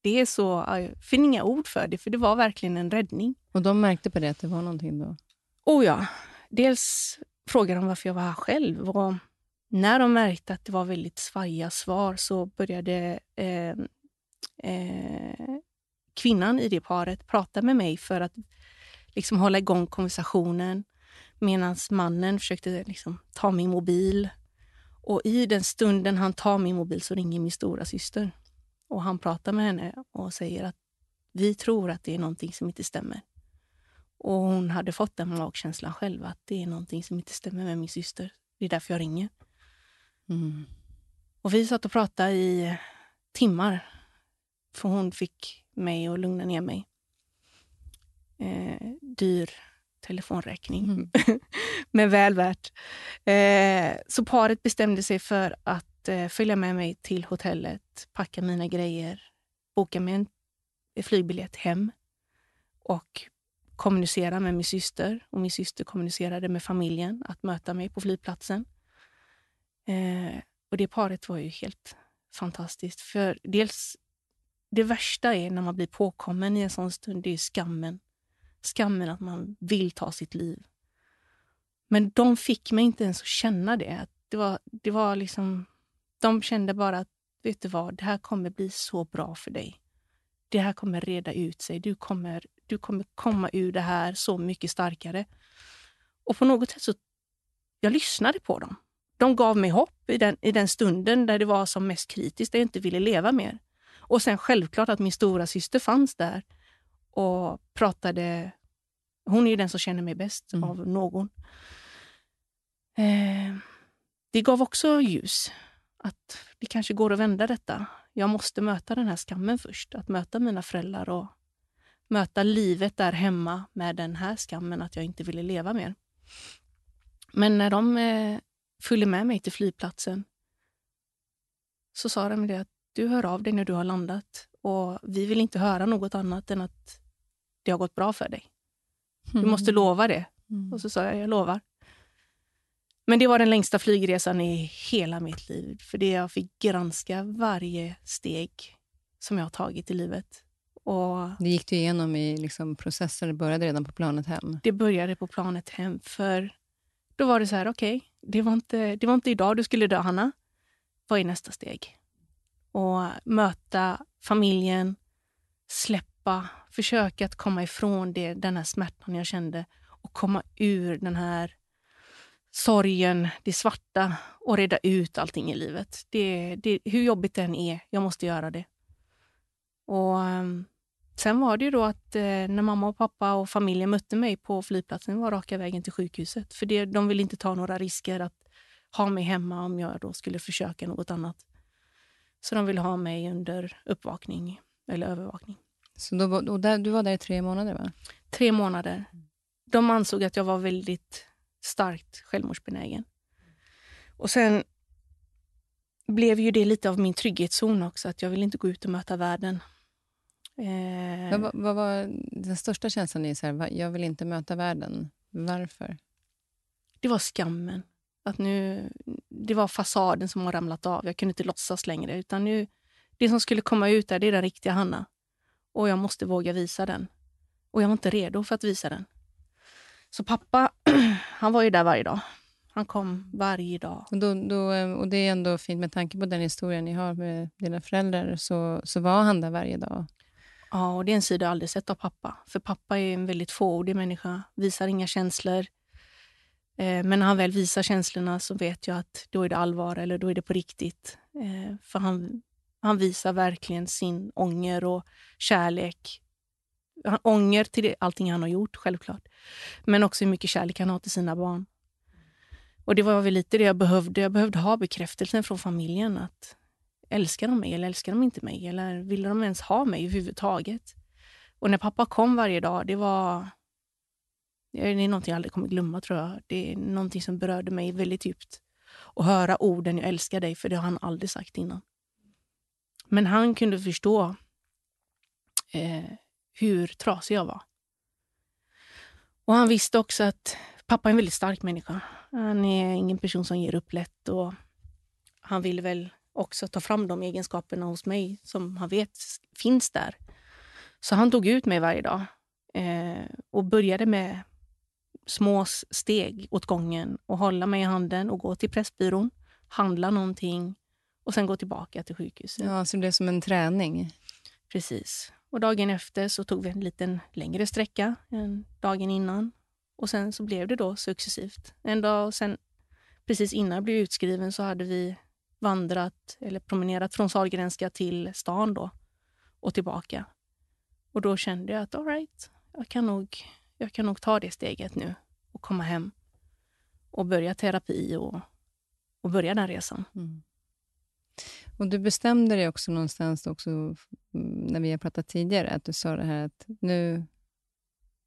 Det är så... Jag finner inga ord för det, för det var verkligen en räddning. Och de märkte på det att det var någonting då? Oh ja. Dels frågade de varför jag var här själv. Och när de märkte att det var väldigt svajiga svar så började eh, eh, kvinnan i det paret prata med mig för att liksom hålla igång konversationen medan mannen försökte liksom ta min mobil. Och I den stunden han tar min mobil så ringer min stora syster. Och Han pratar med henne och säger att vi tror att det är någonting som inte stämmer. Och Hon hade fått den magkänslan själv, att det är någonting som inte stämmer med min syster. Det är därför jag ringer. Mm. Och Vi satt och pratade i timmar. För hon fick mig att lugna ner mig. Eh, dyr telefonräkning. Mm. Men väl värt. Eh, så paret bestämde sig för att eh, följa med mig till hotellet, packa mina grejer, boka mig en flygbiljett hem och kommunicera med min syster. Och min syster kommunicerade med familjen att möta mig på flygplatsen. Eh, och det paret var ju helt fantastiskt. För dels det värsta är när man blir påkommen i en sån stund, det är skammen. Skammen att man vill ta sitt liv. Men de fick mig inte ens att känna det. Det var, det var liksom, de kände bara att, vet du vad, det här kommer bli så bra för dig. Det här kommer reda ut sig. Du kommer, du kommer komma ur det här så mycket starkare. Och på något sätt så, jag lyssnade på dem. De gav mig hopp i den, i den stunden där det var som mest kritiskt, där jag inte ville leva mer. Och sen självklart att min stora syster fanns där och pratade. Hon är ju den som känner mig bäst mm. av någon. Eh, det gav också ljus. Att det kanske går att vända detta. Jag måste möta den här skammen först. Att möta mina föräldrar och möta livet där hemma med den här skammen att jag inte ville leva mer. Men när de eh, följde med mig till flygplatsen så sa de det att du hör av dig när du har landat och vi vill inte höra något annat än att det har gått bra för dig. Du måste mm. lova det. Mm. Och så sa jag, jag lovar. Men det var den längsta flygresan i hela mitt liv. För det jag fick granska varje steg som jag har tagit i livet. Och det gick du igenom i liksom processer? Det började redan på planet hem? Det började på planet hem. För då var det så här, okej, okay, det, var inte, det var inte idag du skulle dö, Hanna. Vad är nästa steg? Och möta familjen, släppa, försöka att komma ifrån det, den här smärtan jag kände och komma ur den här sorgen, det svarta och reda ut allting i livet. Det, det, hur jobbigt det än är, jag måste göra det. Och ehm, Sen var det ju då att eh, när mamma och pappa och familjen mötte mig på flygplatsen var raka vägen till sjukhuset. För det, de ville inte ta några risker att ha mig hemma om jag då skulle försöka något annat. Så de ville ha mig under uppvakning eller övervakning. Så då, och där, du var där i tre månader? va? Tre månader. De ansåg att jag var väldigt starkt självmordsbenägen. Och sen blev ju det lite av min trygghetszon också, att jag ville inte gå ut och möta världen. Eh, vad, vad, var den största känslan i så här, jag vill inte möta världen? Varför? Det var skammen. Att nu, det var fasaden som har ramlat av. Jag kunde inte låtsas längre. Utan nu, det som skulle komma ut där, det är den riktiga Hanna. Och jag måste våga visa den. Och jag var inte redo för att visa den. Så pappa, han var ju där varje dag. Han kom varje dag. Och, då, då, och det är ändå fint med tanke på den historien ni har med dina föräldrar, så, så var han där varje dag? Ja, och det är en sida jag aldrig sett av pappa. För pappa är en väldigt fåordig människa, visar inga känslor. Eh, men när han väl visar känslorna så vet jag att då är det allvar eller då är det på riktigt. Eh, för han, han visar verkligen sin ånger och kärlek. Han, ånger till det, allting han har gjort, självklart. Men också hur mycket kärlek han har till sina barn. Och det var väl lite det jag behövde. Jag behövde ha bekräftelsen från familjen. att Älskar de mig eller älskar de inte mig? Eller ville de ens ha mig överhuvudtaget? Och när pappa kom varje dag, det var... Det är någonting jag aldrig kommer glömma, tror jag. Det är någonting som berörde mig väldigt djupt. Och höra orden “jag älskar dig”, för det har han aldrig sagt innan. Men han kunde förstå eh, hur trasig jag var. Och han visste också att pappa är en väldigt stark människa. Han är ingen person som ger upp lätt. Och han ville väl också ta fram de egenskaperna hos mig som han vet finns där. Så han tog ut mig varje dag eh, och började med små steg åt gången och hålla mig i handen och gå till Pressbyrån, handla någonting och sen gå tillbaka till sjukhuset. Ja, så det blev som en träning? Precis. Och dagen efter så tog vi en liten längre sträcka än dagen innan. Och sen så blev det då successivt. En dag sen, precis innan jag blev utskriven, så hade vi vandrat eller promenerat från Sahlgrenska till stan då och tillbaka. Och då kände jag att all right, jag kan nog, jag kan nog ta det steget nu och komma hem och börja terapi och, och börja den resan. Mm. Och Du bestämde dig också någonstans också, mm, när vi har pratat tidigare, att du sa det här att nu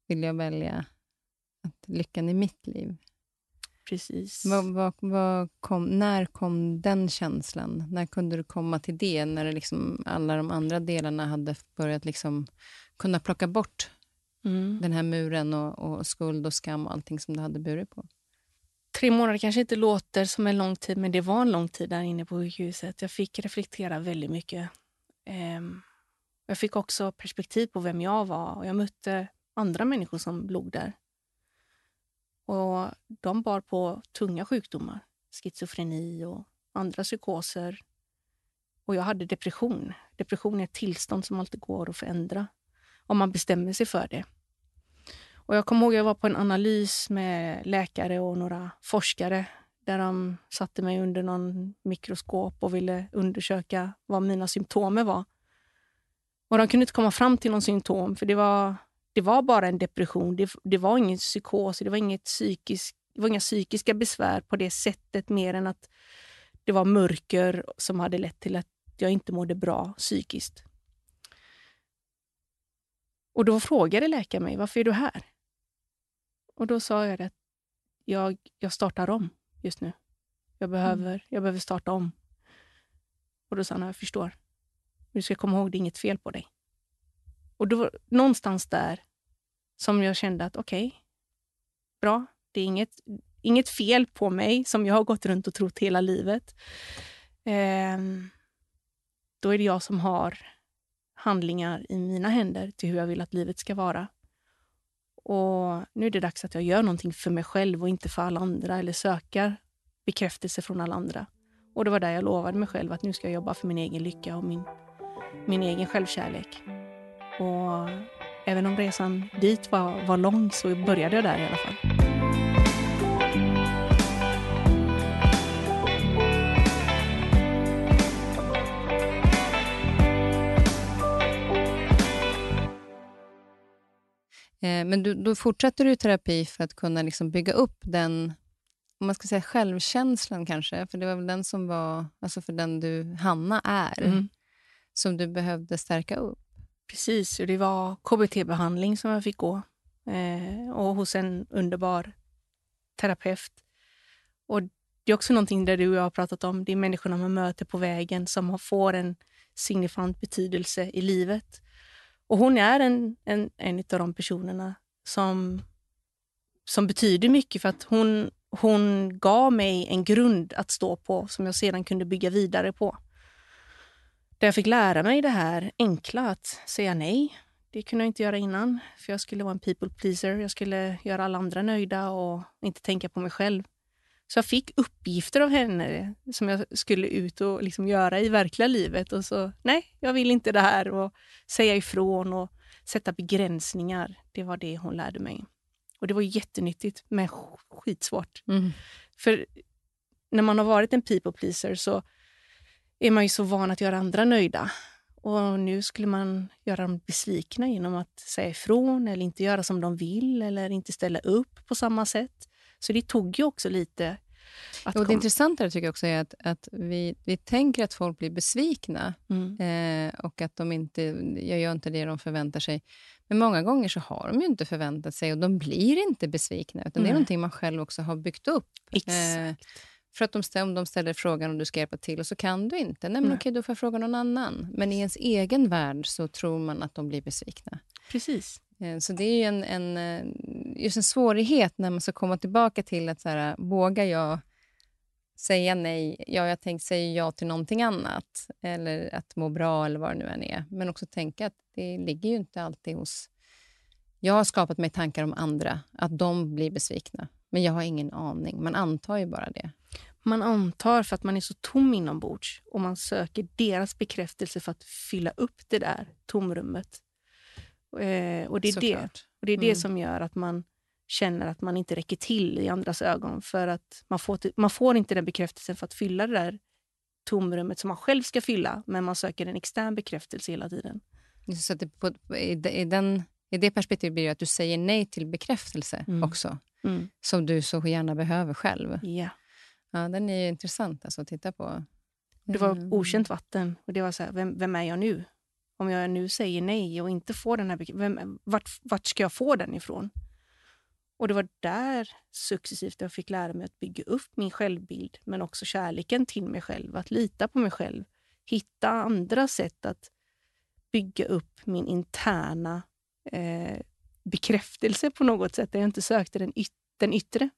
vill jag välja att lyckan i mitt liv Precis. Vad, vad, vad kom, när kom den känslan? När kunde du komma till det? När liksom alla de andra delarna hade börjat liksom kunna plocka bort mm. den här muren och, och, skuld och skam och allting som du hade burit på? Tre månader kanske inte låter som en lång tid, men det var en lång tid där inne på sjukhuset. Jag fick reflektera väldigt mycket. Um, Jag fick också perspektiv på vem jag var och jag mötte andra människor som låg där. Och de bar på tunga sjukdomar, schizofreni och andra psykoser. Och jag hade depression. Depression är ett tillstånd som alltid går att förändra om man bestämmer sig för det. Och jag kommer ihåg att jag var på en analys med läkare och några forskare där de satte mig under någon mikroskop och ville undersöka vad mina symptom var. Och de kunde inte komma fram till någon symptom för det var, det var bara en depression. Det, det var ingen psykos, det var, inget psykisk, det var inga psykiska besvär på det sättet mer än att det var mörker som hade lett till att jag inte mådde bra psykiskt. Och då frågade läkaren mig, varför är du här? Och då sa jag att jag, jag startar om just nu. Jag behöver, mm. jag behöver starta om. Och då sa han, jag förstår. Du ska komma ihåg, det är inget fel på dig. Och då någonstans där som jag kände att okej, okay, bra. Det är inget, inget fel på mig som jag har gått runt och trott hela livet. Eh, då är det jag som har handlingar i mina händer till hur jag vill att livet ska vara. Och Nu är det dags att jag gör någonting för mig själv och inte för alla andra eller söker bekräftelse från alla andra. Och Det var där jag lovade mig själv att nu ska jag jobba för min egen lycka och min, min egen självkärlek. Och även om resan dit var, var lång så började jag där i alla fall. Men du, då fortsätter du terapi för att kunna liksom bygga upp den om man ska säga självkänslan kanske, för det var väl den som var, alltså för den du, Hanna, är, mm. som du behövde stärka upp? Precis, och det var KBT-behandling som jag fick gå eh, och hos en underbar terapeut. Och Det är också någonting där du och jag har pratat om, det är människorna man möter på vägen som får en signifikant betydelse i livet. Och hon är en, en, en av de personerna som, som betyder mycket för att hon, hon gav mig en grund att stå på som jag sedan kunde bygga vidare på. Där jag fick lära mig det här enkla att säga nej. Det kunde jag inte göra innan, för jag skulle vara en people pleaser. Jag skulle göra alla andra nöjda och inte tänka på mig själv. Så jag fick uppgifter av henne som jag skulle ut och liksom göra i verkliga livet. Och så, nej, jag vill inte det här. Och säga ifrån och sätta begränsningar. Det var det hon lärde mig. Och det var jättenyttigt, men skitsvårt. Mm. För när man har varit en people pleaser så är man ju så van att göra andra nöjda. Och nu skulle man göra dem besvikna genom att säga ifrån eller inte göra som de vill eller inte ställa upp på samma sätt. Så det tog ju också lite att och det intressanta tycker jag också är att, att vi, vi tänker att folk blir besvikna mm. eh, och att de inte, jag gör inte det de förväntar sig. Men många gånger så har de ju inte förväntat sig och de blir inte besvikna. Utan mm. Det är någonting man själv också har byggt upp. Eh, för att de, om de ställer frågan om du ska hjälpa till och så kan du inte, nej men mm. okej, då får jag fråga någon annan. Men i ens egen värld så tror man att de blir besvikna. Precis. Eh, så det är ju en, en, eh, just en svårighet när man ska komma tillbaka till att så här, vågar jag säga nej? Ja, jag tänker säga ja till någonting annat eller att må bra eller vad det nu än är. Men också tänka att det ligger ju inte alltid hos... Jag har skapat mig tankar om andra, att de blir besvikna. Men jag har ingen aning. Man antar ju bara det. Man antar för att man är så tom inombords och man söker deras bekräftelse för att fylla upp det där tomrummet. Eh, och det är, det, och det, är mm. det som gör att man känner att man inte räcker till i andras ögon. För att man får, man får inte den bekräftelsen för att fylla det där tomrummet som man själv ska fylla, men man söker en extern bekräftelse hela tiden. Så det, på, i, den, I det perspektivet blir det att du säger nej till bekräftelse mm. också, mm. som du så gärna behöver själv. Ja. Ja, den är intressant alltså, att titta på. Det var mm. okänt vatten och det var så här, vem, vem är jag nu? Om jag nu säger nej och inte får den här vem, vart, vart ska jag få den ifrån? Och det var där successivt jag fick lära mig att bygga upp min självbild, men också kärleken till mig själv, att lita på mig själv. Hitta andra sätt att bygga upp min interna eh, bekräftelse på något sätt, där jag inte sökte den, yt den yttre.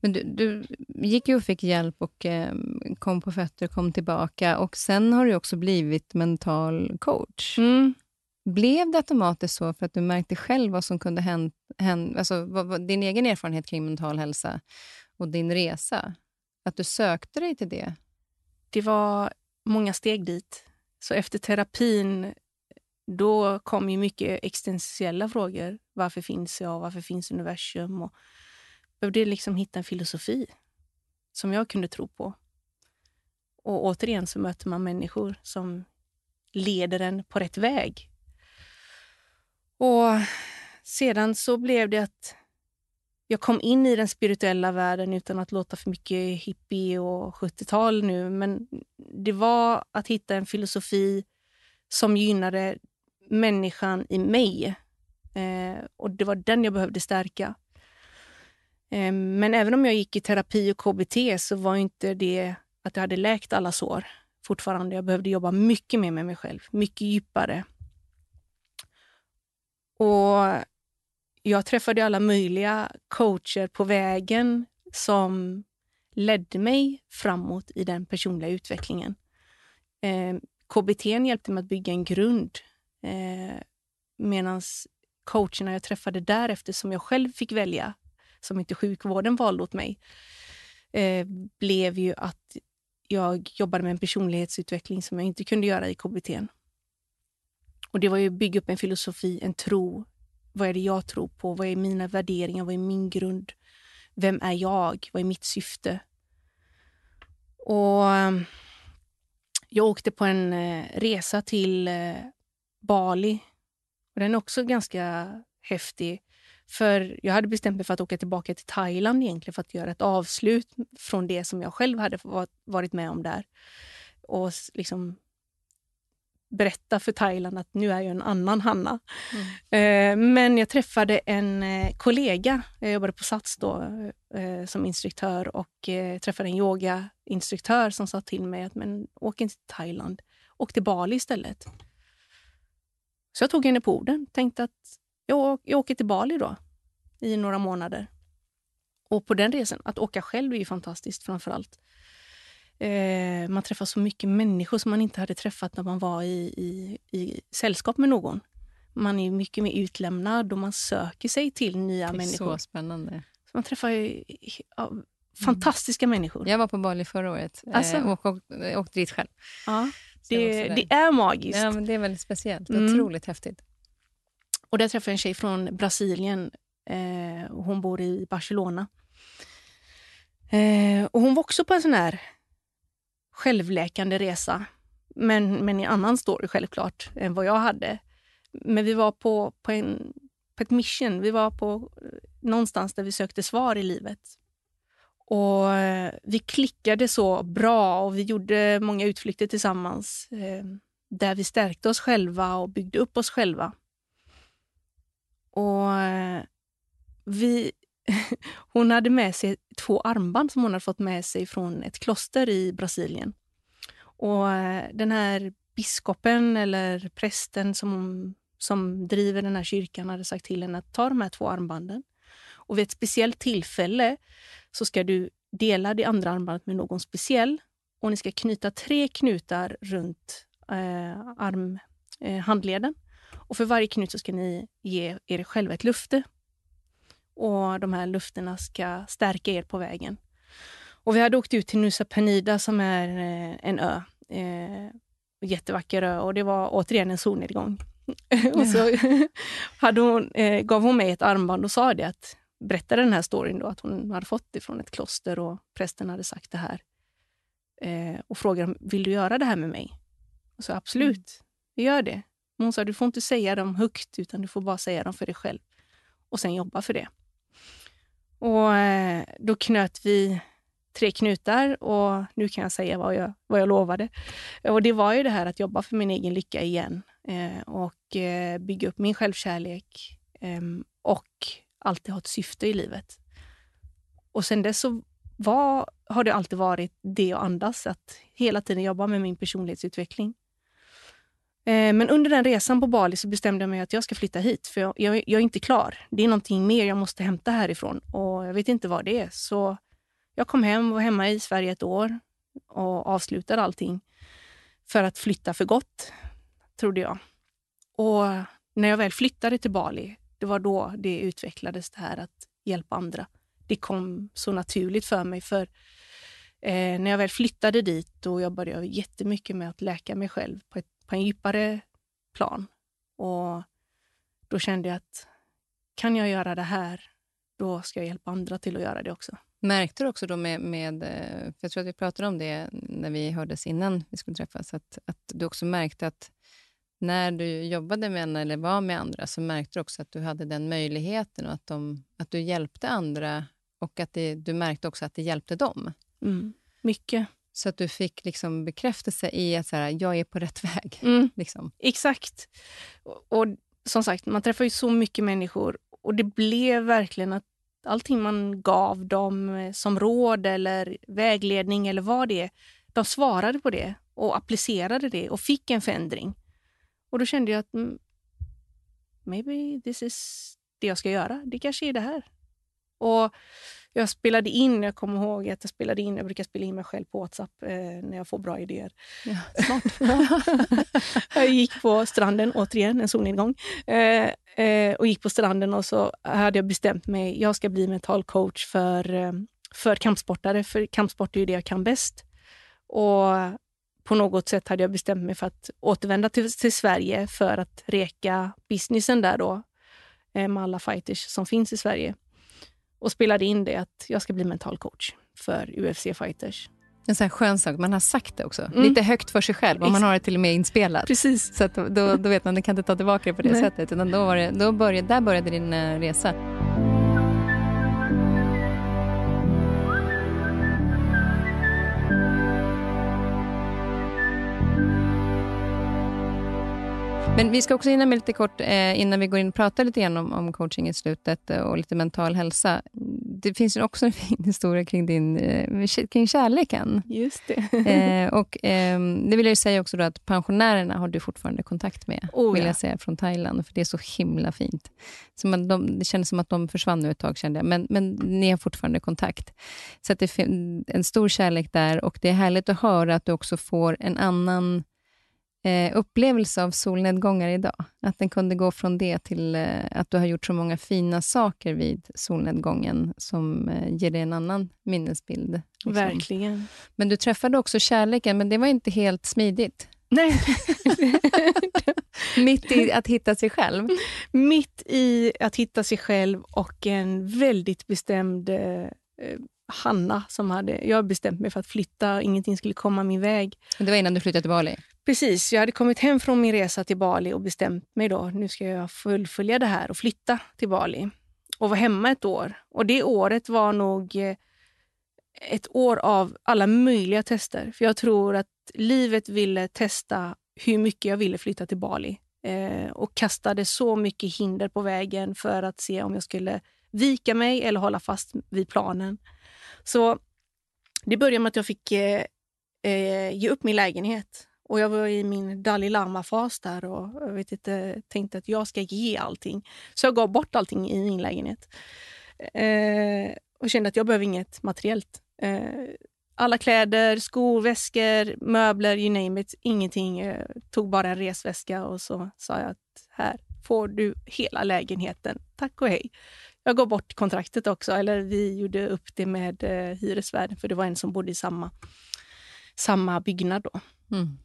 Men du, du gick ju och fick hjälp och eh, kom på fötter, kom tillbaka. Och Sen har du också blivit mental coach. Mm. Blev det automatiskt så för att du märkte själv vad som kunde hända, alltså vad, vad, din egen erfarenhet kring mental hälsa och din resa? Att du sökte dig till det? Det var många steg dit. Så efter terapin då kom ju mycket existentiella frågor. Varför finns jag? Varför finns universum? Och behövde liksom hitta en filosofi som jag kunde tro på. Och återigen så möter man människor som leder en på rätt väg. Och sedan så blev det att jag kom in i den spirituella världen utan att låta för mycket hippie och 70-tal nu. Men det var att hitta en filosofi som gynnade människan i mig. Eh, och det var den jag behövde stärka. Ehm, men även om jag gick i terapi och KBT så var inte det att jag hade läkt alla sår fortfarande. Jag behövde jobba mycket mer med mig själv, mycket djupare. Och jag träffade alla möjliga coacher på vägen som ledde mig framåt i den personliga utvecklingen. Ehm, KBT hjälpte mig att bygga en grund eh, Medan coacherna jag träffade därefter, som jag själv fick välja, som inte sjukvården valde åt mig, eh, blev ju att jag jobbade med en personlighetsutveckling som jag inte kunde göra i KBT. Och det var ju att bygga upp en filosofi, en tro. Vad är det jag tror på? Vad är mina värderingar? Vad är min grund? Vem är jag? Vad är mitt syfte? Och eh, jag åkte på en eh, resa till eh, Bali. Och den är också ganska häftig. För Jag hade bestämt mig för att åka tillbaka till Thailand egentligen för att göra ett avslut från det som jag själv hade varit med om där. Och liksom berätta för Thailand att nu är jag en annan Hanna. Mm. Eh, men jag träffade en eh, kollega. Jag jobbade på Sats då eh, som instruktör och träffade en yogainstruktör som sa till mig att men, åk inte till Thailand, åk till Bali istället. Så jag tog henne på orden. Tänkte att jag, jag åker till Bali då i några månader. Och på den resan, att åka själv är ju fantastiskt framför allt. Eh, man träffar så mycket människor som man inte hade träffat när man var i, i, i sällskap med någon. Man är mycket mer utlämnad och man söker sig till nya människor. Så spännande. Så man träffar ju, ja, fantastiska mm. människor. Jag var på Bali förra året alltså. eh, och åkte, åkte dit själv. Ja. Det, det, är magiskt. Ja, men det är väldigt speciellt. Mm. Otroligt häftigt. Och där träffade jag en tjej från Brasilien. Eh, hon bor i Barcelona. Eh, och Hon var också på en sån här självläkande resa. Men, men i annan story självklart än vad jag hade. Men vi var på, på, en, på ett mission. Vi var på eh, någonstans där vi sökte svar i livet. Och eh, Vi klickade så bra och vi gjorde många utflykter tillsammans eh, där vi stärkte oss själva och byggde upp oss själva. Och vi, Hon hade med sig två armband som hon hade fått med sig från ett kloster i Brasilien. Och eh, Den här biskopen eller prästen som, som driver den här kyrkan hade sagt till henne att ta de här två armbanden. Och vid ett speciellt tillfälle så ska du dela det andra armbandet med någon speciell och ni ska knyta tre knutar runt eh, arm, eh, handleden. Och för varje knut så ska ni ge er själva ett lufte. Och de här lufterna ska stärka er på vägen. Och vi hade åkt ut till Nusa Penida som är eh, en ö. Eh, jättevacker ö och det var återigen en solnedgång. och så hade hon, eh, gav hon mig ett armband och sa det att berättade den här storyn då, att hon hade fått det från ett kloster och prästen hade sagt det här. Eh, och frågade vill du göra det här med mig. Och så absolut, mm. jag gör det. Men hon sa du får inte säga dem högt utan du får bara säga dem för dig själv. Och sen jobba för det. Och eh, Då knöt vi tre knutar och nu kan jag säga vad jag, vad jag lovade. Och Det var ju det här att jobba för min egen lycka igen eh, och eh, bygga upp min självkärlek ehm, och alltid ha ett syfte i livet. Och sen dess så var, har det alltid varit det jag andas, att hela tiden jobba med min personlighetsutveckling. Eh, men under den resan på Bali så bestämde jag mig att jag ska flytta hit. För jag, jag, jag, är inte klar. Det är någonting mer jag måste hämta härifrån. Och jag vet inte vad det är. Så jag kom hem, var hemma i Sverige ett år och avslutade allting för att flytta för gott, trodde jag. Och när jag väl flyttade till Bali, det var då det utvecklades det här att hjälpa andra. Det kom så naturligt för mig. För eh, när jag väl flyttade dit då jobbade jag jättemycket med att läka mig själv på, ett, på en djupare plan. Och då kände jag att kan jag göra det här, då ska jag hjälpa andra till att göra det också. Märkte du också då med, med eh, för jag tror att vi pratade om det när vi hördes innan vi skulle träffas, att, att du också märkte att när du jobbade med eller var med andra så märkte du också att du hade den möjligheten och att, de, att du hjälpte andra och att det, du märkte också att det hjälpte dem. Mm. Mycket. Så att du fick liksom bekräftelse i att så här, jag är på rätt väg. Mm. Liksom. Exakt. Och, och, som sagt, man träffar ju så mycket människor och det blev verkligen att allting man gav dem eh, som råd eller vägledning eller vad det är, de svarade på det och applicerade det och fick en förändring. Och då kände jag att mm, maybe this is det jag ska göra. Det kanske är det här. Och jag spelade in, jag kommer ihåg att jag spelade in, jag brukar spela in mig själv på Whatsapp eh, när jag får bra idéer. Ja, smart. jag gick på stranden, återigen en solnedgång, eh, eh, och gick på stranden och så hade jag bestämt mig, jag ska bli mental coach för, eh, för kampsportare, för kampsport är ju det jag kan bäst. Och på något sätt hade jag bestämt mig för att återvända till, till Sverige för att reka businessen där då eh, med alla fighters som finns i Sverige. Och spelade in det att jag ska bli mental coach för UFC-fighters. En sån här skön sak, man har sagt det också. Mm. Lite högt för sig själv och man har det till och med inspelat. Precis. Så då, då vet man att man kan inte ta tillbaka det på det Nej. sättet. Utan då, var det, då började, där började din uh, resa. Men vi ska också hinna med lite kort, eh, innan vi går in och pratar lite grann om, om coaching i slutet eh, och lite mental hälsa. Det finns ju också en fin historia kring, din, eh, kring kärleken. Just det. eh, och, eh, det vill jag säga också då att pensionärerna har du fortfarande kontakt med, oh, vill jag säga, från Thailand, för det är så himla fint. Så man, de, det kändes som att de försvann nu ett tag, kände jag, men, men ni har fortfarande kontakt. Så det är en stor kärlek där och det är härligt att höra att du också får en annan eh, upplevelse av solnedgångar idag? Att den kunde gå från det till eh, att du har gjort så många fina saker vid solnedgången som eh, ger dig en annan minnesbild. Liksom. Verkligen. Men du träffade också kärleken, men det var inte helt smidigt. Nej. Mitt i att hitta sig själv? Mitt i att hitta sig själv och en väldigt bestämd eh, Hanna som hade... Jag bestämt mig för att flytta, ingenting skulle komma min väg. Det var innan du flyttade till Bali? Precis, jag hade kommit hem från min resa till Bali och bestämt mig då, nu ska jag fullfölja det här och flytta till Bali. Och vara hemma ett år. Och det året var nog eh, ett år av alla möjliga tester. För jag tror att livet ville testa hur mycket jag ville flytta till Bali. Eh, och kastade så mycket hinder på vägen för att se om jag skulle vika mig eller hålla fast vid planen. Så det började med att jag fick eh, eh ge upp min lägenhet. Och Jag var i min Dalai Lama-fas där och jag vet inte, tänkte att jag ska ge allting. Så jag gav bort allting i min lägenhet. Eh, och kände att jag behöver inget materiellt. Eh, alla kläder, skor, väskor, möbler, you name it. Ingenting. Jag tog bara en resväska och så sa jag att här får du hela lägenheten. Tack och hej. Jag gav bort kontraktet också, eller vi gjorde upp det med eh, hyresvärden för det var en som bodde i samma, samma byggnad då. Mm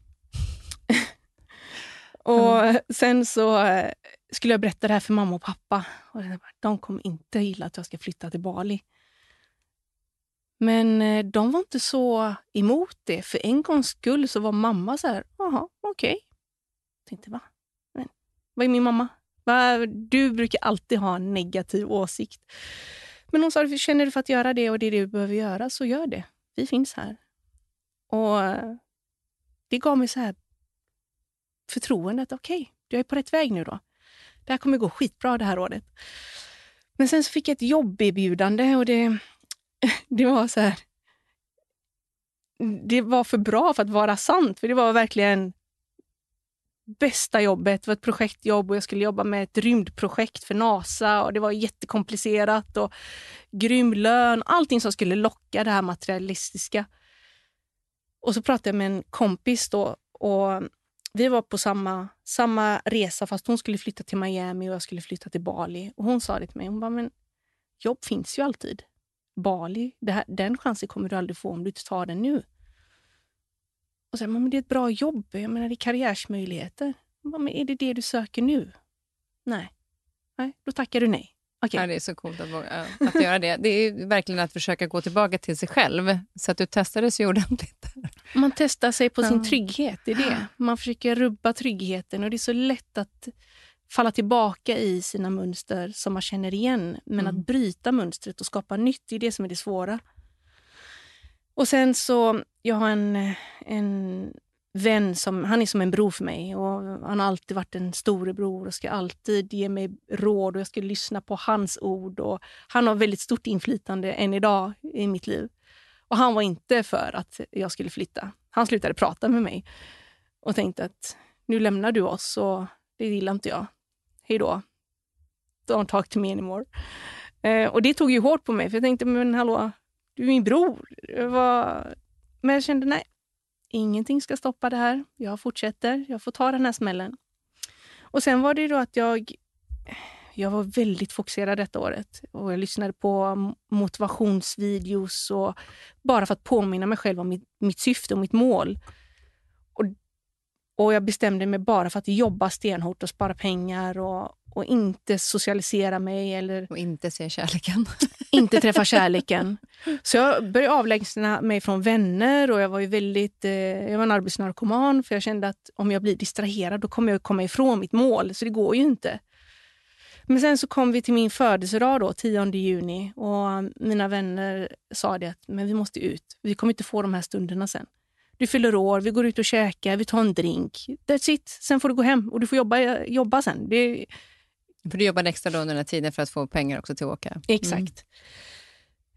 och mm. sen så eh, skulle jag berätta det här för mamma och pappa. Och de kommer inte gilla att jag ska flytta till Bali. Men eh, de var inte så emot det. För en gångs skull så var mamma så här, jaha, okej. Okay. Jag tänkte, va? Men, vad är min mamma? Du brukar alltid ha en negativ åsikt. Men hon sa, känner du för att göra det och det är det du behöver göra, så gör det. Vi finns här. Och det gav mig så här förtroendet. Okej, okay, jag är på rätt väg nu då. Det här kommer gå skitbra det här året. Men sen så fick jag ett jobberbjudande och det, det var så här... Det var för bra för att vara sant, för det var verkligen bästa jobbet. Det var ett projektjobb och jag skulle jobba med ett rymdprojekt för NASA och det var jättekomplicerat och grym lön. Allting som skulle locka det här materialistiska. Och så pratade jag med en kompis då och vi var på samma, samma resa fast hon skulle flytta till Miami och jag skulle flytta till Bali. Och Hon sa det till mig. Hon bara, men jobb finns ju alltid. Bali, här, den chansen kommer du aldrig få om du inte tar den nu. Och så, men det är ett bra jobb, jag menar, det är karriärsmöjligheter. Bara, men är det det du söker nu? Nej. Nej, då tackar du nej. Okay. Ja, det är så coolt att, våga, att göra det. Det är verkligen att försöka gå tillbaka till sig själv. Så att du testade sig ordentligt. Man testar sig på ja. sin trygghet. Det är det. Man försöker rubba tryggheten och det är så lätt att falla tillbaka i sina mönster som man känner igen. Men mm. att bryta mönstret och skapa nytt, det är det som är det svåra. Och sen så, jag har en, en vän som han är som en bror för mig. Och Han har alltid varit en storebror och ska alltid ge mig råd och jag ska lyssna på hans ord. Och han har väldigt stort inflytande än idag i mitt liv. Och Han var inte för att jag skulle flytta. Han slutade prata med mig och tänkte att nu lämnar du oss och det gillar inte jag. Hej då. Don't talk to me anymore. Eh, och det tog ju hårt på mig för jag tänkte, men hallå, du är min bror. Var... Men jag kände, nej, Ingenting ska stoppa det här. Jag fortsätter. Jag får ta den här smällen. Och sen var det då att jag, jag var väldigt fokuserad detta året. Och jag lyssnade på motivationsvideos och bara för att påminna mig själv om mitt, mitt syfte och mitt mål. Och, och jag bestämde mig bara för att jobba stenhårt och spara pengar och, och inte socialisera mig. Eller, och inte se kärleken. inte träffa kärleken. Så jag började avlägsna mig från vänner och jag var ju väldigt, eh, jag var en arbetsnarkoman för jag kände att om jag blir distraherad då kommer jag komma ifrån mitt mål, så det går ju inte. Men sen så kom vi till min födelsedag då, 10 juni och mina vänner sa det att men vi måste ut. Vi kommer inte få de här stunderna sen. Du fyller år, vi går ut och käkar, vi tar en drink. That's it. Sen får du gå hem och du får jobba, jobba sen. Det, för du jobbade extra då under den här tiden för att få pengar också till att åka? Mm. Exakt.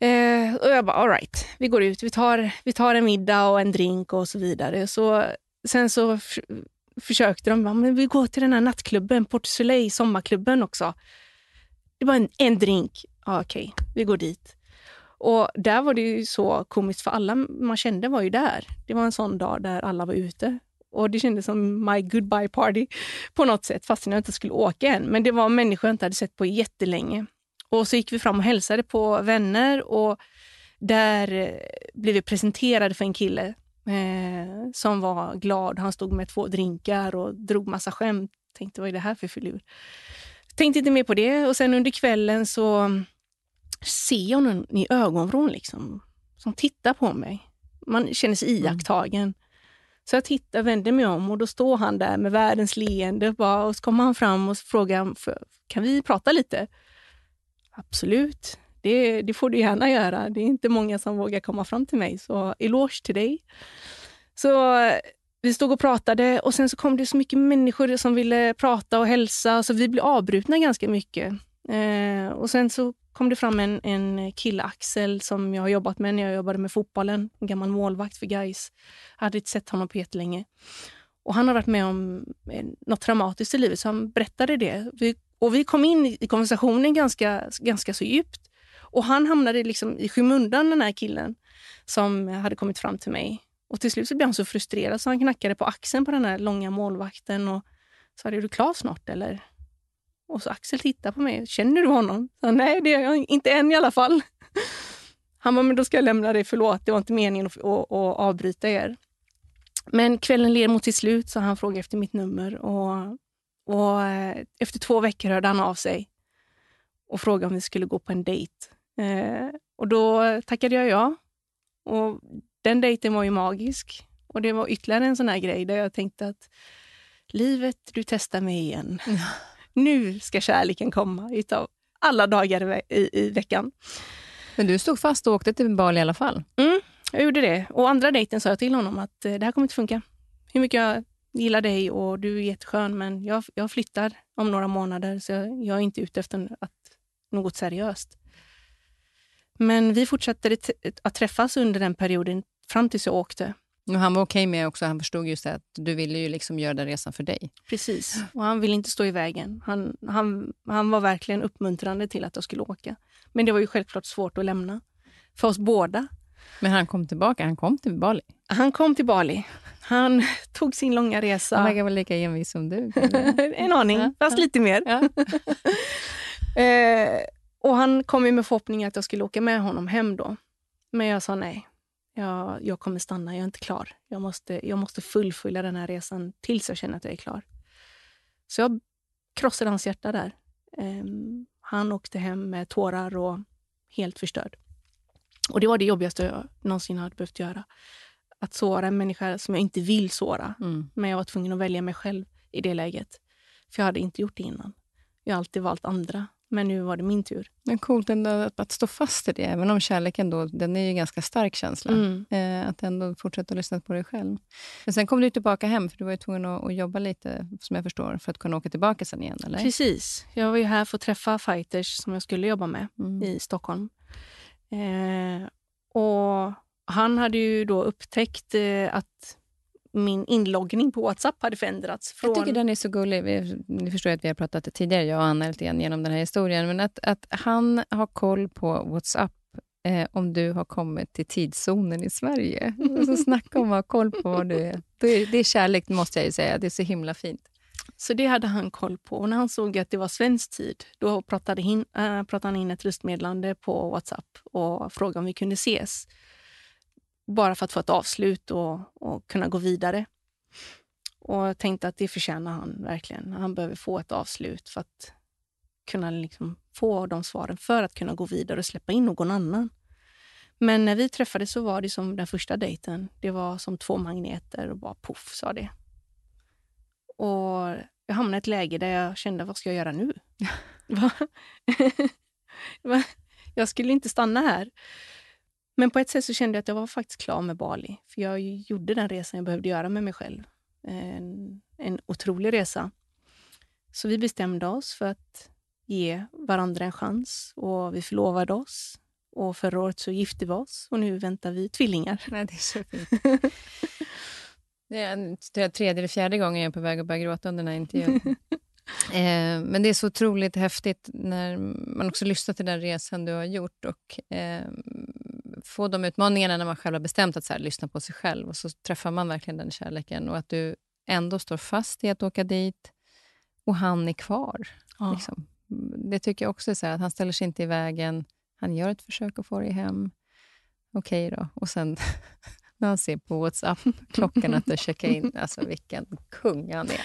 Mm. Eh, och jag bara, all right, vi går ut, vi tar, vi tar en middag och en drink och så vidare. Så, sen så försökte de, men vi går till den här nattklubben, Port Soleil, sommarklubben också. Det var en, en drink. Ah, Okej, okay, vi går dit. Och där var det ju så komiskt, för alla man kände var ju där. Det var en sån dag där alla var ute. Och det kändes som my goodbye party på något sätt, fastän jag inte skulle åka än. Men det var människor jag inte hade sett på jättelänge. Och så gick vi fram och hälsade på vänner och där eh, blev vi presenterade för en kille eh, som var glad. Han stod med två drinkar och drog massa skämt. Tänkte, vad är det här för filur? Tänkte inte mer på det. Och sen under kvällen så ser jag någon i ögonvrån liksom, som tittar på mig. Man känner sig mm. iakttagen. Mm. Så jag tittar, vänder mig om och då står han där med världens leende. Bara, och så kommer han fram och frågar, kan vi prata lite? Absolut, det, det, får du gärna göra. Det är inte många som vågar komma fram till mig, så eloge till dig. Så eh, vi stod och pratade och sen så kom det så mycket människor som ville prata och hälsa, så vi blev avbrutna ganska mycket. Eh, och sen så kom det fram en, en kille, Axel, som jag har jobbat med när jag jobbade med fotbollen. En gammal målvakt för Gais. Jag hade inte sett honom på jättelänge. Och han har varit med om eh, något traumatiskt i livet, så han berättade det. Vi, och vi kom in i konversationen ganska, ganska så djupt. Och han hamnade liksom i skymundan, den här killen som hade kommit fram till mig. Och till slut så blev han så frustrerad så han knackade på axeln på den här långa målvakten och sa, är du klar snart eller? Och så Axel tittar på mig. Känner du honom? Så, Nej, det gör jag inte än i alla fall. Han bara, men då ska jag lämna dig. Förlåt, det var inte meningen att, att, att avbryta er. Men kvällen led mot sitt slut så han frågade efter mitt nummer. Och, och eh, efter två veckor hörde han av sig och frågade om vi skulle gå på en dejt. Eh, och då tackade jag ja. Och den dejten var ju magisk. Och det var ytterligare en sån här grej där jag tänkte att livet, du testar mig igen nu ska kärleken komma utav alla dagar i, i veckan. Men du stod fast och åkte till Bali i alla fall? Mm, jag gjorde det. Och andra dejten sa jag till honom att eh, det här kommer inte funka. Hur mycket jag gillar dig och du är jätteskön, men jag, jag flyttar om några månader, så jag, jag är inte ute efter att, något seriöst. Men vi fortsatte att träffas under den perioden fram tills jag åkte. Och han var okej med också, han förstod just att du ville ju liksom göra den resan för dig. Precis, och han ville inte stå i vägen. Han, han, han var verkligen uppmuntrande till att jag skulle åka. Men det var ju självklart svårt att lämna. För oss båda. Men han kom tillbaka, han kom till Bali? Han kom till Bali. Han tog sin långa resa. Han verkar väl lika envis som du? en aning, ja, fast ja. lite mer. Ja. eh, och Han kom med förhoppningen att jag skulle åka med honom hem då. Men jag sa nej. Jag, jag kommer stanna, jag är inte klar. Jag måste, jag måste fullfölja den här resan tills jag känner att jag är klar. Så jag krossade hans hjärta där. Eh, han åkte hem med tårar och helt förstörd. Och Det var det jobbigaste jag någonsin hade behövt göra att såra en människa som jag inte vill såra. Mm. Men jag var tvungen att välja mig själv i det läget. För jag hade inte gjort det innan. Jag har alltid valt andra. Men nu var det min tur. Men coolt ändå att stå fast i det, även om kärleken då, den är ju en ganska stark känsla. Mm. Eh, att ändå fortsätta lyssna på dig själv. Men sen kom du tillbaka hem, för du var ju tvungen att, att, jobba lite, som jag förstår, för att kunna åka tillbaka sen igen, eller? Precis. Jag var ju här för att träffa fighters som jag skulle jobba med mm. i Stockholm. Eh, och han hade ju då upptäckt eh, att min inloggning på Whatsapp hade förändrats. Från... Jag tycker den är så gullig. ni förstår att vi har pratat tidigare, jag och Anna, lite grann genom den här historien. Men att, att han har koll på Whatsapp eh, om du har kommit till tidszonen i Sverige. Alltså, snacka om att ha koll på vad du är. Det är, det är kärlek, måste jag säga. Det är så himla fint. Så det hade han koll på. Och när han såg att det var svensk tid, då pratade, hin, äh, pratade han in ett röstmeddelande på Whatsapp och frågade om vi kunde ses bara för att få ett avslut och, och kunna gå vidare. Och jag tänkte att det förtjänar han verkligen. Han behöver få ett avslut för att kunna liksom få de svaren för att kunna gå vidare och släppa in någon annan. Men när vi träffades så var det som den första dejten. Det var som två magneter och bara poff sa det. Och jag hamnade i ett läge där jag kände, vad ska jag göra nu? jag skulle inte stanna här. Men på ett sätt så kände jag att jag var faktiskt klar med Bali. För jag gjorde den resan jag behövde göra med mig själv. En, en otrolig resa. Så vi bestämde oss för att ge varandra en chans och vi förlovade oss. Och förra året så gifte vi oss och nu väntar vi tvillingar. Nej, det är så fint. det är tredje eller fjärde gången jag är på väg att börja gråta under den här intervjun. eh, men det är så otroligt häftigt när man också lyssnar till den resan du har gjort och eh, få de utmaningarna när man själv har bestämt att så här, lyssna på sig själv och så träffar man verkligen den kärleken och att du ändå står fast i att åka dit och han är kvar. Ja. Liksom. Det tycker jag också är så här, att han ställer sig inte i vägen. Han gör ett försök att få dig hem. Okej okay då. Och sen när han ser på WhatsApp klockan att du checkar in. Alltså vilken kung han är.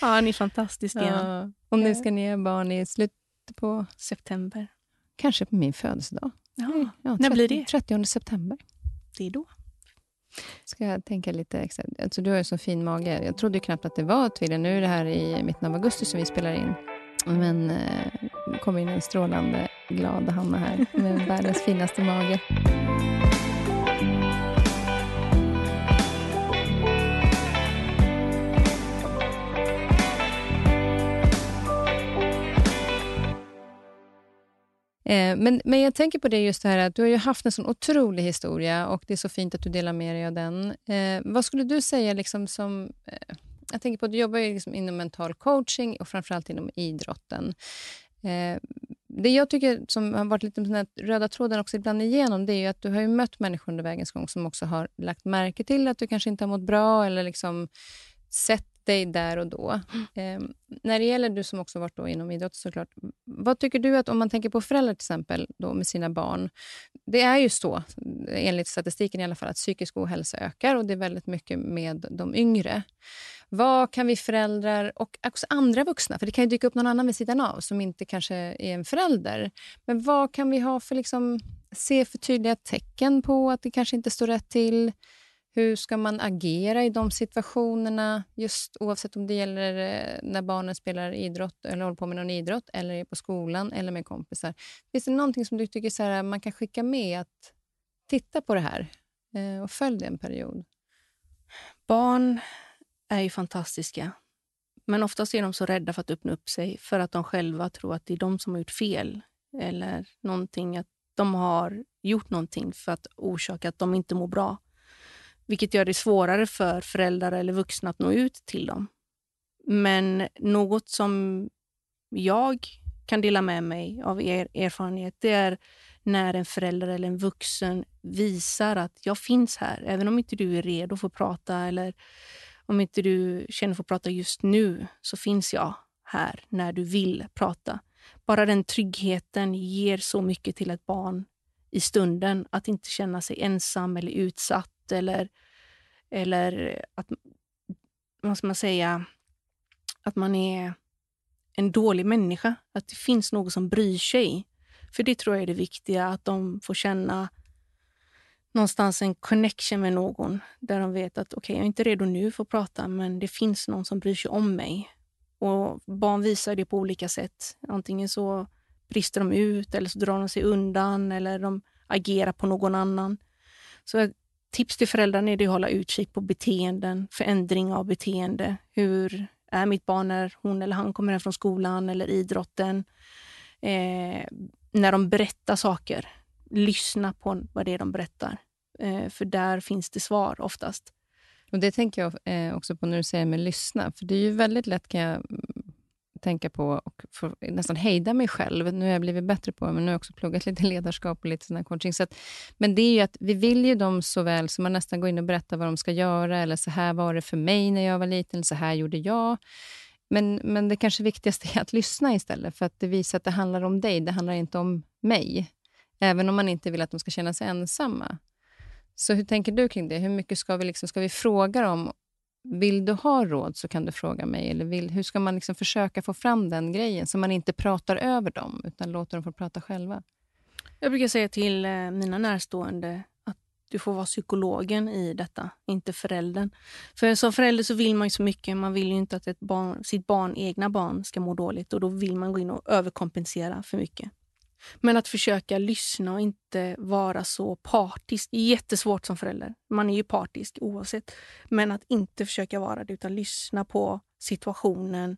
Ja, han är fantastisk. Ja. Och nu ska ni ha barn i slutet på... September. Kanske på min födelsedag. Ja, ja, 30, när blir det? 30 september. Det är då. Ska jag tänka lite extra. Alltså, du har ju så fin mage. Jag trodde knappt att det var tvilling. Nu är det här i mitten av augusti som vi spelar in. Men eh, kommer in en strålande glad Hanna här med världens finaste mage. Eh, men, men jag tänker på det just det här att du har ju haft en sån otrolig historia och det är så fint att du delar med dig av den. Eh, vad skulle du säga liksom som... Eh, jag tänker på att du jobbar ju liksom inom mental coaching och framförallt inom idrotten. Eh, det jag tycker som har varit lite den röda tråden också ibland igenom, det är att du har mött människor under vägens gång som också har lagt märke till att du kanske inte har mått bra eller liksom sett dig där och då. Mm. Eh, när det gäller du som också varit då inom idrott såklart, vad tycker du att om man tänker på föräldrar till exempel då med sina barn. Det är ju så, enligt statistiken i alla fall, att psykisk ohälsa ökar och det är väldigt mycket med de yngre. Vad kan vi föräldrar och också andra vuxna, för det kan ju dyka upp någon annan vid sidan av som inte kanske är en förälder. Men vad kan vi ha för liksom, se för tydliga tecken på att det kanske inte står rätt till? Hur ska man agera i de situationerna, just oavsett om det gäller eh, när barnen spelar idrott eller håller på med någon idrott, eller är på skolan eller med kompisar. Finns det någonting som du tycker så här, man kan skicka med att titta på det här eh, och följ det en period? Barn är ju fantastiska. Men oftast är de så rädda för att öppna upp sig för att de själva tror att det är de som har gjort fel. Eller någonting, att de har gjort någonting för att orsaka att de inte mår bra vilket gör det svårare för föräldrar eller vuxna att nå ut till dem. Men något som jag kan dela med mig av er erfarenhet, det är när en förälder eller en vuxen visar att jag finns här, även om inte du är redo för att prata eller om inte du känner för att prata just nu, så finns jag här när du vill prata. Bara den tryggheten ger så mycket till ett barn i stunden. Att inte känna sig ensam eller utsatt eller, eller att, vad ska man säga, att man är en dålig människa. Att det finns någon som bryr sig. För det tror jag är det viktiga, att de får känna någonstans en connection med någon där de vet att okej, okay, jag är inte redo nu för att prata, men det finns någon som bryr sig om mig. Och Barn visar det på olika sätt. Antingen så brister de ut eller så drar de sig undan eller de agerar på någon annan. Så tips till föräldrarna är att hålla utkik på beteenden, förändring av beteende. Hur är mitt barn när hon eller han kommer hem från skolan eller idrotten? Eh, när de berättar saker, lyssna på vad det är de berättar. Eh, för där finns det svar oftast. Och Det tänker jag eh, också på när du säger med lyssna. För det är ju väldigt lätt, kan jag tänka på och få nästan hejda mig själv. Nu har jag blivit bättre på det, men nu har jag också pluggat lite ledarskap och lite sån coaching. Så att, men det är ju att vi vill ju dem så väl, så man nästan går in och berättar vad de ska göra, eller så här var det för mig när jag var liten, eller så här gjorde jag. Men, men det kanske viktigaste är att lyssna istället, för att det visar att det handlar om dig, det handlar inte om mig. Även om man inte vill att de ska känna sig ensamma. Så hur tänker du kring det? Hur mycket ska vi, liksom, ska vi fråga dem? Vill du ha råd så kan du fråga mig. Eller vill, hur ska man liksom försöka få fram den grejen så man inte pratar över dem utan låter dem få prata själva? Jag brukar säga till eh, mina närstående att du får vara psykologen i detta, inte föräldern. För som förälder så vill man ju så mycket. Man vill ju inte att ett barn, sitt barn, egna barn ska må dåligt och då vill man gå in och överkompensera för mycket. Men att försöka lyssna och inte vara så partisk. Det är jättesvårt som förälder. Man är ju partisk oavsett. Men att inte försöka vara det utan lyssna på situationen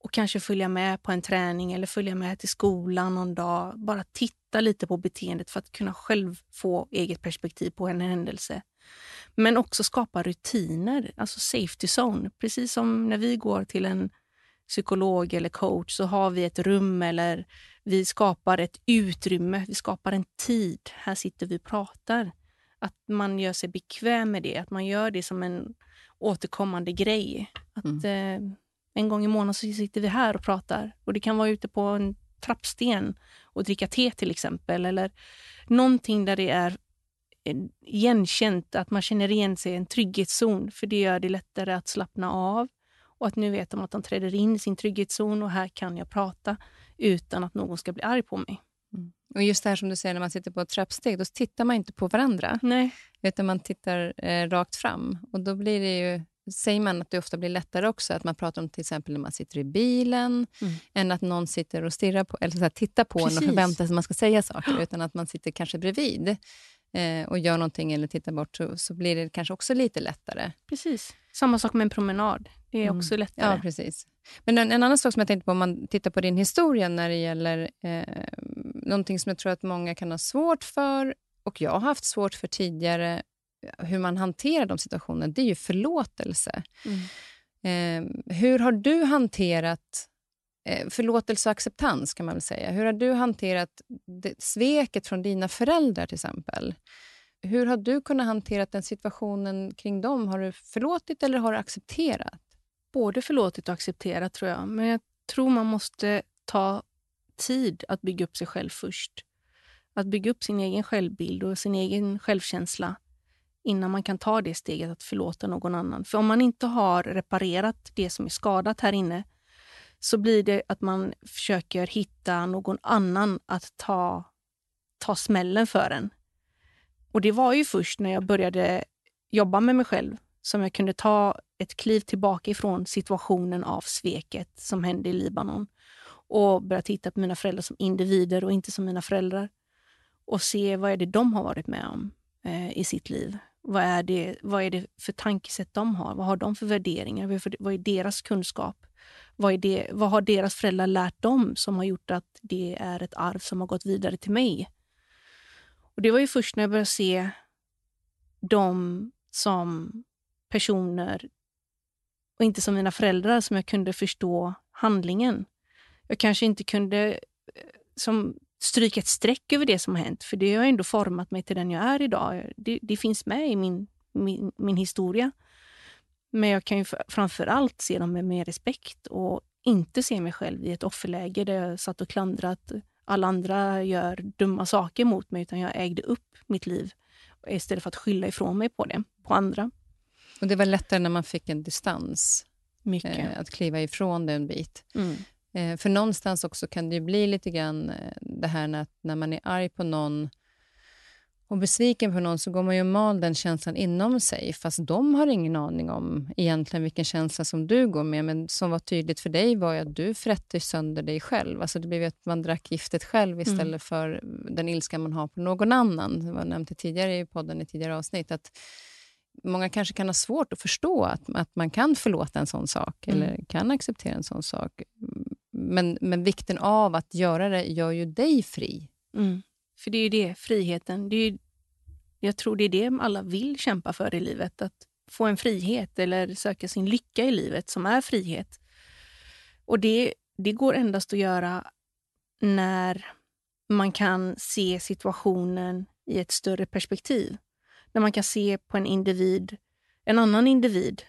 och kanske följa med på en träning eller följa med till skolan någon dag. Bara titta lite på beteendet för att kunna själv få eget perspektiv på en händelse. Men också skapa rutiner, alltså safety zone. Precis som när vi går till en psykolog eller coach så har vi ett rum eller vi skapar ett utrymme, vi skapar en tid. Här sitter vi och pratar. Att man gör sig bekväm med det, att man gör det som en återkommande grej. Att mm. eh, En gång i månaden så sitter vi här och pratar. Och Det kan vara ute på en trappsten och dricka te till exempel. Eller någonting där det är igenkänt, att man känner igen sig i en trygghetszon. För det gör det lättare att slappna av. Och att nu vet de att de träder in i sin trygghetszon och här kan jag prata utan att någon ska bli arg på mig. Mm. Och just det här som du säger, när man sitter på ett trappsteg, då tittar man inte på varandra. Nej. Utan man tittar eh, rakt fram. Och då blir det ju, säger man att det ofta blir lättare också att man pratar om till exempel när man sitter i bilen, mm. än att någon sitter och stirrar på, eller så här, tittar på Precis. en och förväntar sig att man ska säga saker, utan att man sitter kanske bredvid eh, och gör någonting eller tittar bort, så, så blir det kanske också lite lättare. Precis. Samma sak med en promenad. Det är mm. också lättare. Ja, precis. Men en, en, annan sak som jag tänkte på, om man tittar på din historia när det gäller eh, någonting som jag tror att många kan ha svårt för, och jag har haft svårt för tidigare, hur man hanterar de situationerna, det är ju förlåtelse. Mm. Eh, hur har du hanterat Eh, förlåtelse och acceptans, kan man väl säga. Hur har du hanterat det, sveket från dina föräldrar, till exempel? Hur har du kunnat hantera den situationen kring dem? Har du förlåtit eller har du accepterat? Både förlåtit och accepterat, tror jag. Men jag tror man måste ta tid att bygga upp sig själv först. Att bygga upp sin egen självbild och sin egen självkänsla innan man kan ta det steget att förlåta någon annan. För om man inte har reparerat det som är skadat här inne så blir det att man försöker hitta någon annan att ta, ta smällen för en. Och det var ju först när jag började jobba med mig själv som jag kunde ta ett kliv tillbaka ifrån situationen av sveket som hände i Libanon och börja titta på mina föräldrar som individer och inte som mina föräldrar. Och se vad är det de har varit med om eh, i sitt liv. Vad är, det, vad är det för tankesätt de har? Vad har de för värderingar? Vad är, vad är deras kunskap? Vad, är det, vad har deras föräldrar lärt dem som har gjort att det är ett arv som har gått vidare till mig? Och Det var ju först när jag började se dem som personer och inte som mina föräldrar som jag kunde förstå handlingen. Jag kanske inte kunde eh, som stryka ett streck över det som har hänt, för det har ändå format mig till den jag är idag. Det, det finns med i min, min, min historia. Men jag kan ju framför allt se dem med mer respekt och inte se mig själv i ett offerläge där jag satt och klandrade att alla andra gör dumma saker mot mig, utan jag ägde upp mitt liv istället för att skylla ifrån mig på det, på andra. Och Det var lättare när man fick en distans, Mycket. Eh, att kliva ifrån det en bit. Mm. Eh, för någonstans också kan det bli lite grann eh, det här när, när man är arg på någon och besviken på någon så går man ju och mal den känslan inom sig fast de har ingen aning om egentligen vilken känsla som du går med. Men som var tydligt för dig var att du frätte sönder dig själv. Alltså det blev att man drack giftet själv mm. istället mm. för den ilska man har på någon annan. Det var nämnt tidigare i podden i tidigare avsnitt. att Många kanske kan ha svårt att förstå att, att man kan förlåta en sån sak mm. eller kan acceptera en sån sak. Men, men vikten av att göra det gör ju dig fri. Mm. För det är ju det, friheten. Det är ju, jag tror det är det alla vill kämpa för i livet. Att få en frihet eller söka sin lycka i livet som är frihet. Och det, det går endast att göra när man kan se situationen i ett större perspektiv. När man kan se på en individ, en annan individ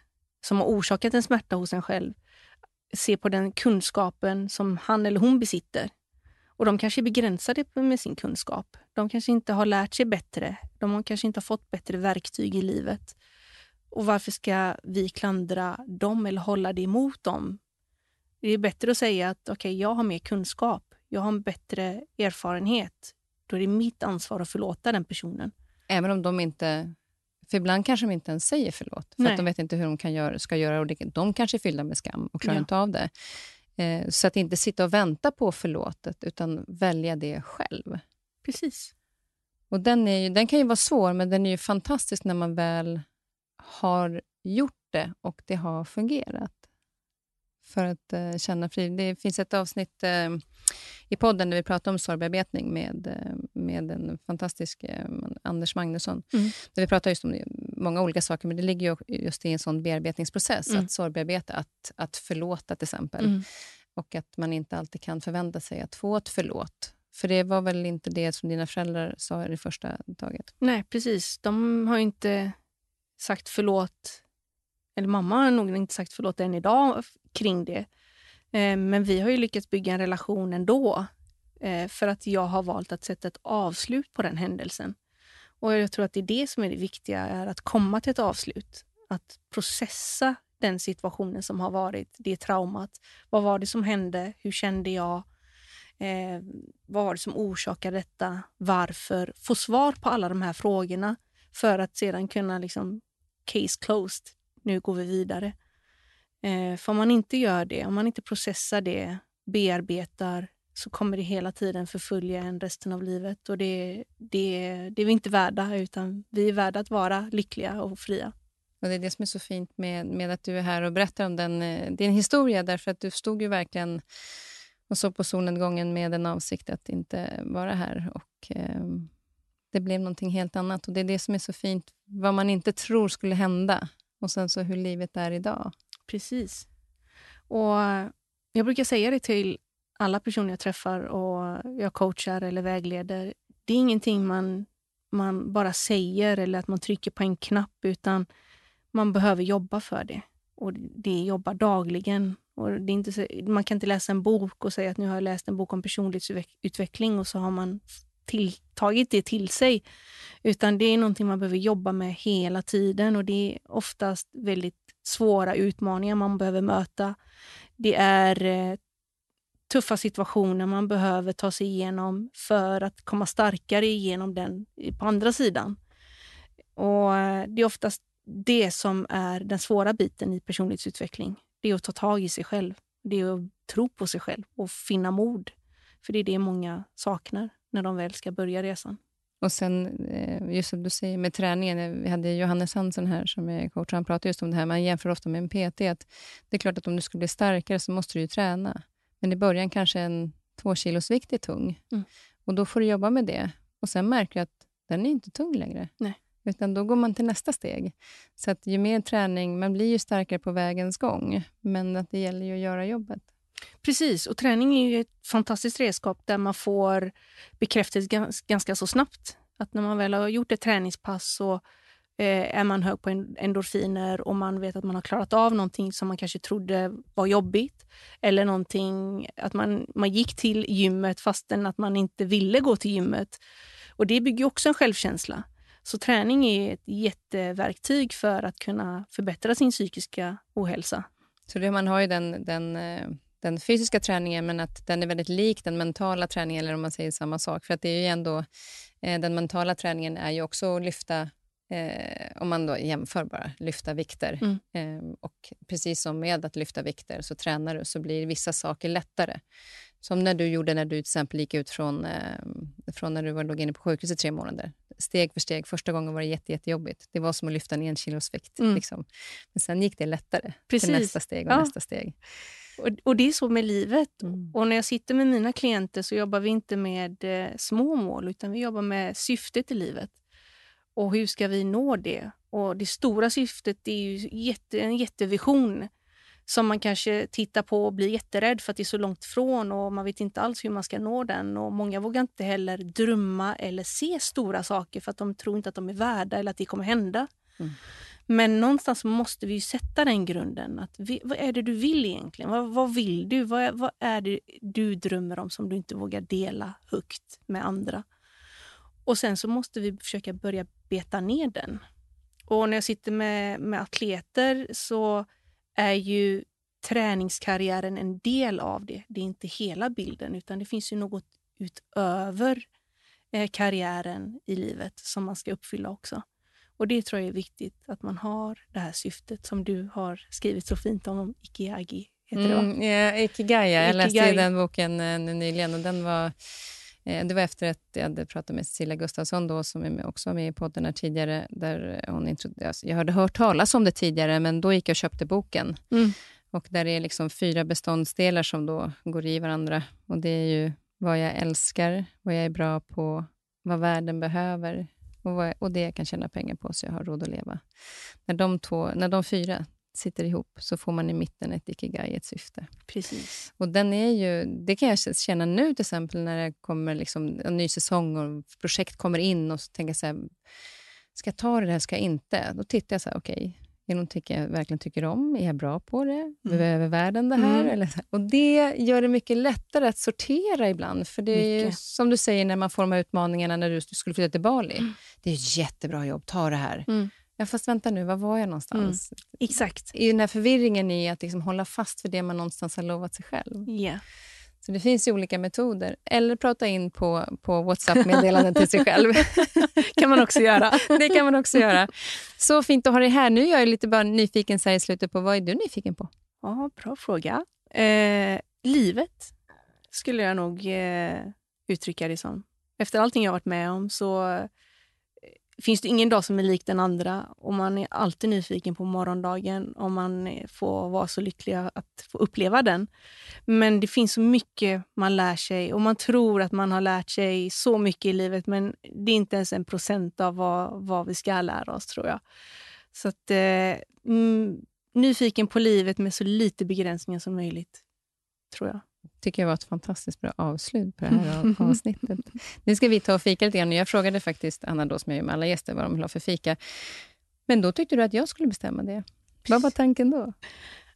som har orsakat en smärta hos en själv. Se på den kunskapen som han eller hon besitter och de kanske är begränsade med sin kunskap. De kanske inte har lärt sig bättre. De kanske inte har fått bättre verktyg i livet. Och varför ska vi klandra dem eller hålla det emot dem? Det är bättre att säga att okay, jag har mer kunskap, jag har en bättre erfarenhet. Då är det mitt ansvar att förlåta den personen. Även om de inte... För ibland kanske de inte ens säger förlåt, för att de vet inte hur de kan göra, ska göra. Och de kanske är fyllda med skam och klarar ja. inte av det. Eh, så att inte sitta och vänta på förlåtet, utan välja det själv. Precis. Och den, är ju, den kan ju vara svår, men den är ju fantastisk när man väl har gjort det och det har fungerat. För att uh, känna fri. Det finns ett avsnitt uh, i podden där vi pratar om sorgbearbetning med, uh, med en fantastisk Anders Magnusson. Mm. Där vi pratar just om många olika saker, men det ligger ju just i en sån bearbetningsprocess. Mm. Att sorgbearbeta, att, att förlåta till exempel. Mm. Och att man inte alltid kan förvänta sig att få ett förlåt. För det var väl inte det som dina föräldrar sa i det första taget? Nej, precis. De har inte sagt förlåt. Eller mamma har nog inte sagt förlåt än idag kring det. Eh, men vi har ju lyckats bygga en relation ändå. Eh, för att jag har valt att sätta ett avslut på den händelsen. Och Jag tror att det är det som är det viktiga, är att komma till ett avslut. Att processa den situationen som har varit, det traumat. Vad var det som hände? Hur kände jag? Eh, vad var det som orsakade detta? Varför? Få svar på alla de här frågorna för att sedan kunna liksom case closed. Nu går vi vidare. Eh, för om man inte gör det, om man inte processar det, bearbetar, så kommer det hela tiden förfölja en resten av livet. Och det, det, det är vi inte värda, utan vi är värda att vara lyckliga och fria. Och Det är det som är så fint med, med att du är här och berättar om den, eh, din historia. Därför att du stod ju verkligen och såg på solnedgången med en avsikt att inte vara här. Och eh, Det blev någonting helt annat. Och Det är det som är så fint, vad man inte tror skulle hända och sen så hur livet är idag. Precis. Och Jag brukar säga det till alla personer jag träffar och jag coachar eller vägleder. Det är ingenting man, man bara säger eller att man trycker på en knapp, utan man behöver jobba för det. Och det jobbar dagligen. Och det är inte så, man kan inte läsa en bok och säga att nu har jag läst en bok om personlighetsutveckling och så har man till, tagit det till sig. Utan det är någonting man behöver jobba med hela tiden och det är oftast väldigt svåra utmaningar man behöver möta. Det är eh, tuffa situationer man behöver ta sig igenom för att komma starkare igenom den eh, på andra sidan. Och eh, Det är oftast det som är den svåra biten i personlighetsutveckling. Det är att ta tag i sig själv. Det är att tro på sig själv och finna mod. För det är det många saknar när de väl ska börja resan. Och sen, eh, just som du säger med träningen, vi hade Johannes Hansen här som är coach, han pratar just om det här, man jämför ofta med en PT, att det är klart att om du ska bli starkare så måste du ju träna. Men i början kanske en två kilos vikt är tung. Mm. Och då får du jobba med det. Och sen märker du att den är inte tung längre. Nej. Utan då går man till nästa steg. Så att ju mer träning, man blir ju starkare på vägens gång. Men att det gäller ju att göra jobbet. Precis, och träning är ju ett fantastiskt redskap där man får bekräftelse ganska, ganska så snabbt. Att när man väl har gjort ett träningspass så eh, är man hög på endorfiner och man vet att man har klarat av någonting som man kanske trodde var jobbigt. Eller någonting, att man, man gick till gymmet fastän att man inte ville gå till gymmet. Och det bygger också en självkänsla. Så träning är ett jätteverktyg för att kunna förbättra sin psykiska ohälsa. Så det, man har ju den, den, eh, den fysiska träningen, men att den är väldigt lik den mentala träningen, eller om man säger samma sak. För att det är ju ändå, eh, den mentala träningen är ju också att lyfta Eh, om man då jämför bara, lyfta vikter. Mm. Eh, och precis som med att lyfta vikter så tränar du så blir vissa saker lättare. Som när du gjorde när du till exempel gick ut från, eh, från när du var, låg inne på sjukhus i tre månader. Steg för steg. Första gången var det jätte, jättejobbigt. Det var som att lyfta en enkilosvikt. Mm. Liksom. Men sen gick det lättare Precis. till nästa steg och ja. nästa steg. Och, och, det är så med livet. Mm. Och när jag sitter med mina klienter så jobbar vi inte med eh, små mål utan vi jobbar med syftet i livet. Och hur ska vi nå det? Och det stora syftet är ju jätte, en jättevision som man kanske tittar på och blir jätterädd för att det är så långt ifrån och man vet inte alls hur man ska nå den. Och Många vågar inte heller drömma eller se stora saker för att de tror inte att de är värda eller att det kommer hända. Mm. Men någonstans måste vi sätta den grunden. Att vi, vad är det du vill egentligen? Vad, vad vill du? Vad, vad, är det du drömmer om som du inte vågar dela högt med andra? Och sen så måste vi försöka börja beta ner den. Och när jag sitter med, med atleter så är ju träningskarriären en del av det. Det är inte hela bilden, utan det finns ju något utöver eh, karriären i livet som man ska uppfylla också. Och Det tror jag är viktigt, att man har det här syftet som du har skrivit så fint om, om Ikiagi. Heter det, mm, ja, Ikigai, jag läste den boken eh, nyligen och den var Eh, det var efter att jag hade pratat med Cecilia Gustafsson, då, som är med, också med i podden här tidigare. Där hon jag hade hört talas om det tidigare, men då gick jag och köpte boken. Mm. Och Där är liksom fyra beståndsdelar som då går i varandra. Och Det är ju vad jag älskar, vad jag är bra på, vad världen behöver och, vad, och det jag kan tjäna pengar på så jag har råd att leva. När de, två, när de fyra sitter ihop så får man i mitten ett ikigai, ett syfte. Precis. Och den är ju, det kan jag känna nu till exempel när det kommer liksom en ny säsong och projekt kommer in och så tänker jag så här, ska jag ta det eller ska jag inte? Då tittar jag så här, okej, okay, är det någonting jag verkligen tycker om? Är jag bra på det? Mm. Behöver världen det här? Mm. Eller, och Det gör det mycket lättare att sortera ibland. För det är ju, som du säger när man får de här utmaningarna när du skulle flytta till Bali. Mm. Det är ett jättebra jobb, ta det här. Mm. Ja, fast vänta nu, var var jag någonstans? Mm, exakt. I den här förvirringen i att liksom hålla fast för det man någonstans har lovat sig själv. Yeah. Så det finns ju olika metoder. Eller prata in på, på WhatsApp-meddelanden till sig själv. kan man också göra. det kan man också göra. Så fint att ha dig här. Nu är jag lite bara nyfiken så i slutet på vad är du nyfiken på? Ja, bra fråga. Eh, livet skulle jag nog eh, uttrycka det som. Efter allting jag varit med om så finns det ingen dag som är lik den andra och man är alltid nyfiken på morgondagen om man får vara så lycklig att få uppleva den. Men det finns så mycket man lär sig och man tror att man har lärt sig så mycket i livet men det är inte ens en procent av vad, vad vi ska lära oss tror jag. Så att, eh, mm, nyfiken på livet med så lite begränsningar som möjligt, tror jag tycker jag var ett fantastiskt bra avslut på det här avsnittet. Nu ska vi ta och fika lite grann. Jag frågade faktiskt Anna, då, som jag gör med alla gäster, vad de vill ha för fika. Men då tyckte du att jag skulle bestämma det. Vad var tanken då?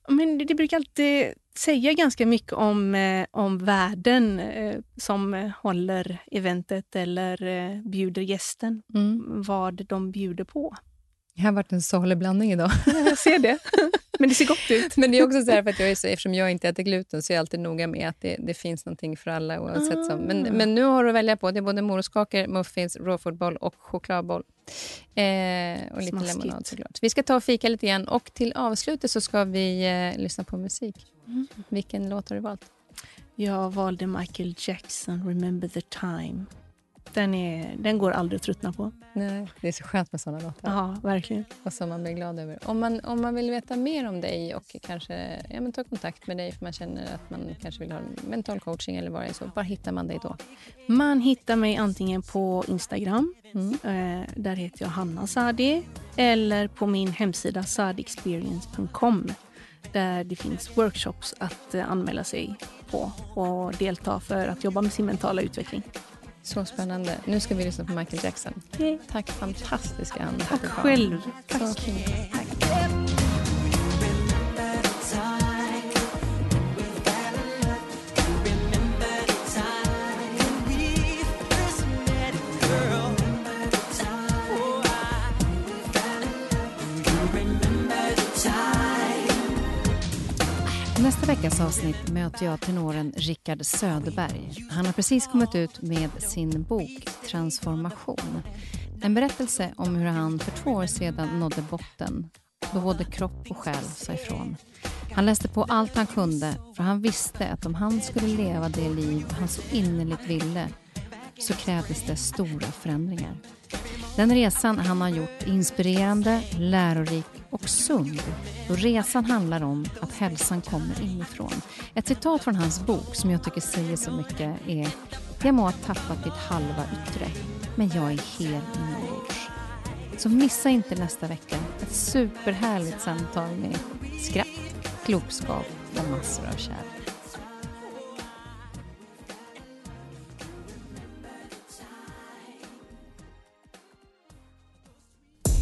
Men det, det brukar alltid säga ganska mycket om, eh, om värden eh, som håller eventet eller eh, bjuder gästen. Mm. Vad de bjuder på. Det har varit en salig blandning idag. jag ser det. Men det ser gott ut. Men det är också så här, för att jag är så, eftersom jag inte äter gluten så är jag alltid noga med att det, det finns någonting för alla. Oavsett ah. som. Men, men nu har du att välja på. Det är både morotskakor, muffins, råfodboll och chokladboll. Eh, och lite Smaskigt. lemonad såklart. Vi ska ta och fika lite igen och till avslutet så ska vi eh, lyssna på musik. Mm. Vilken låt har du valt? Jag valde Michael Jackson, Remember the time. Den, är, den går aldrig att tröttna på. Nej, det är så skönt med såna låtar. Ja, verkligen. Och som man blir glad över. Om man, om man vill veta mer om dig och kanske ja, men ta kontakt med dig för man känner att man kanske vill ha mental coaching eller vad det är så, var hittar man dig då? Man hittar mig antingen på Instagram, mm. eh, där heter jag Hanna Sadi, eller på min hemsida sadixperience.com där det finns workshops att eh, anmäla sig på och delta för att jobba med sin mentala utveckling. Så spännande. Nu ska vi lyssna på Michael Jackson. Tack fantastiska Anna. Tack själv. Tack. Så Tack. Nästa veckas avsnitt möter jag tenoren Rickard Söderberg. Han har precis kommit ut med sin bok Transformation. En berättelse om hur han för två år sedan nådde botten då både kropp och själ sa ifrån. Han läste på allt han kunde för han visste att om han skulle leva det liv han så innerligt ville så krävdes det stora förändringar. Den resan han har gjort är inspirerande, lärorik och sund. Och resan handlar om att hälsan kommer inifrån. Ett citat från hans bok som jag tycker säger så mycket är Jag må ha tappat ditt halva yttre, men jag är hel inombords. Så missa inte nästa vecka ett superhärligt samtal med skratt, klokskap och massor av kärlek.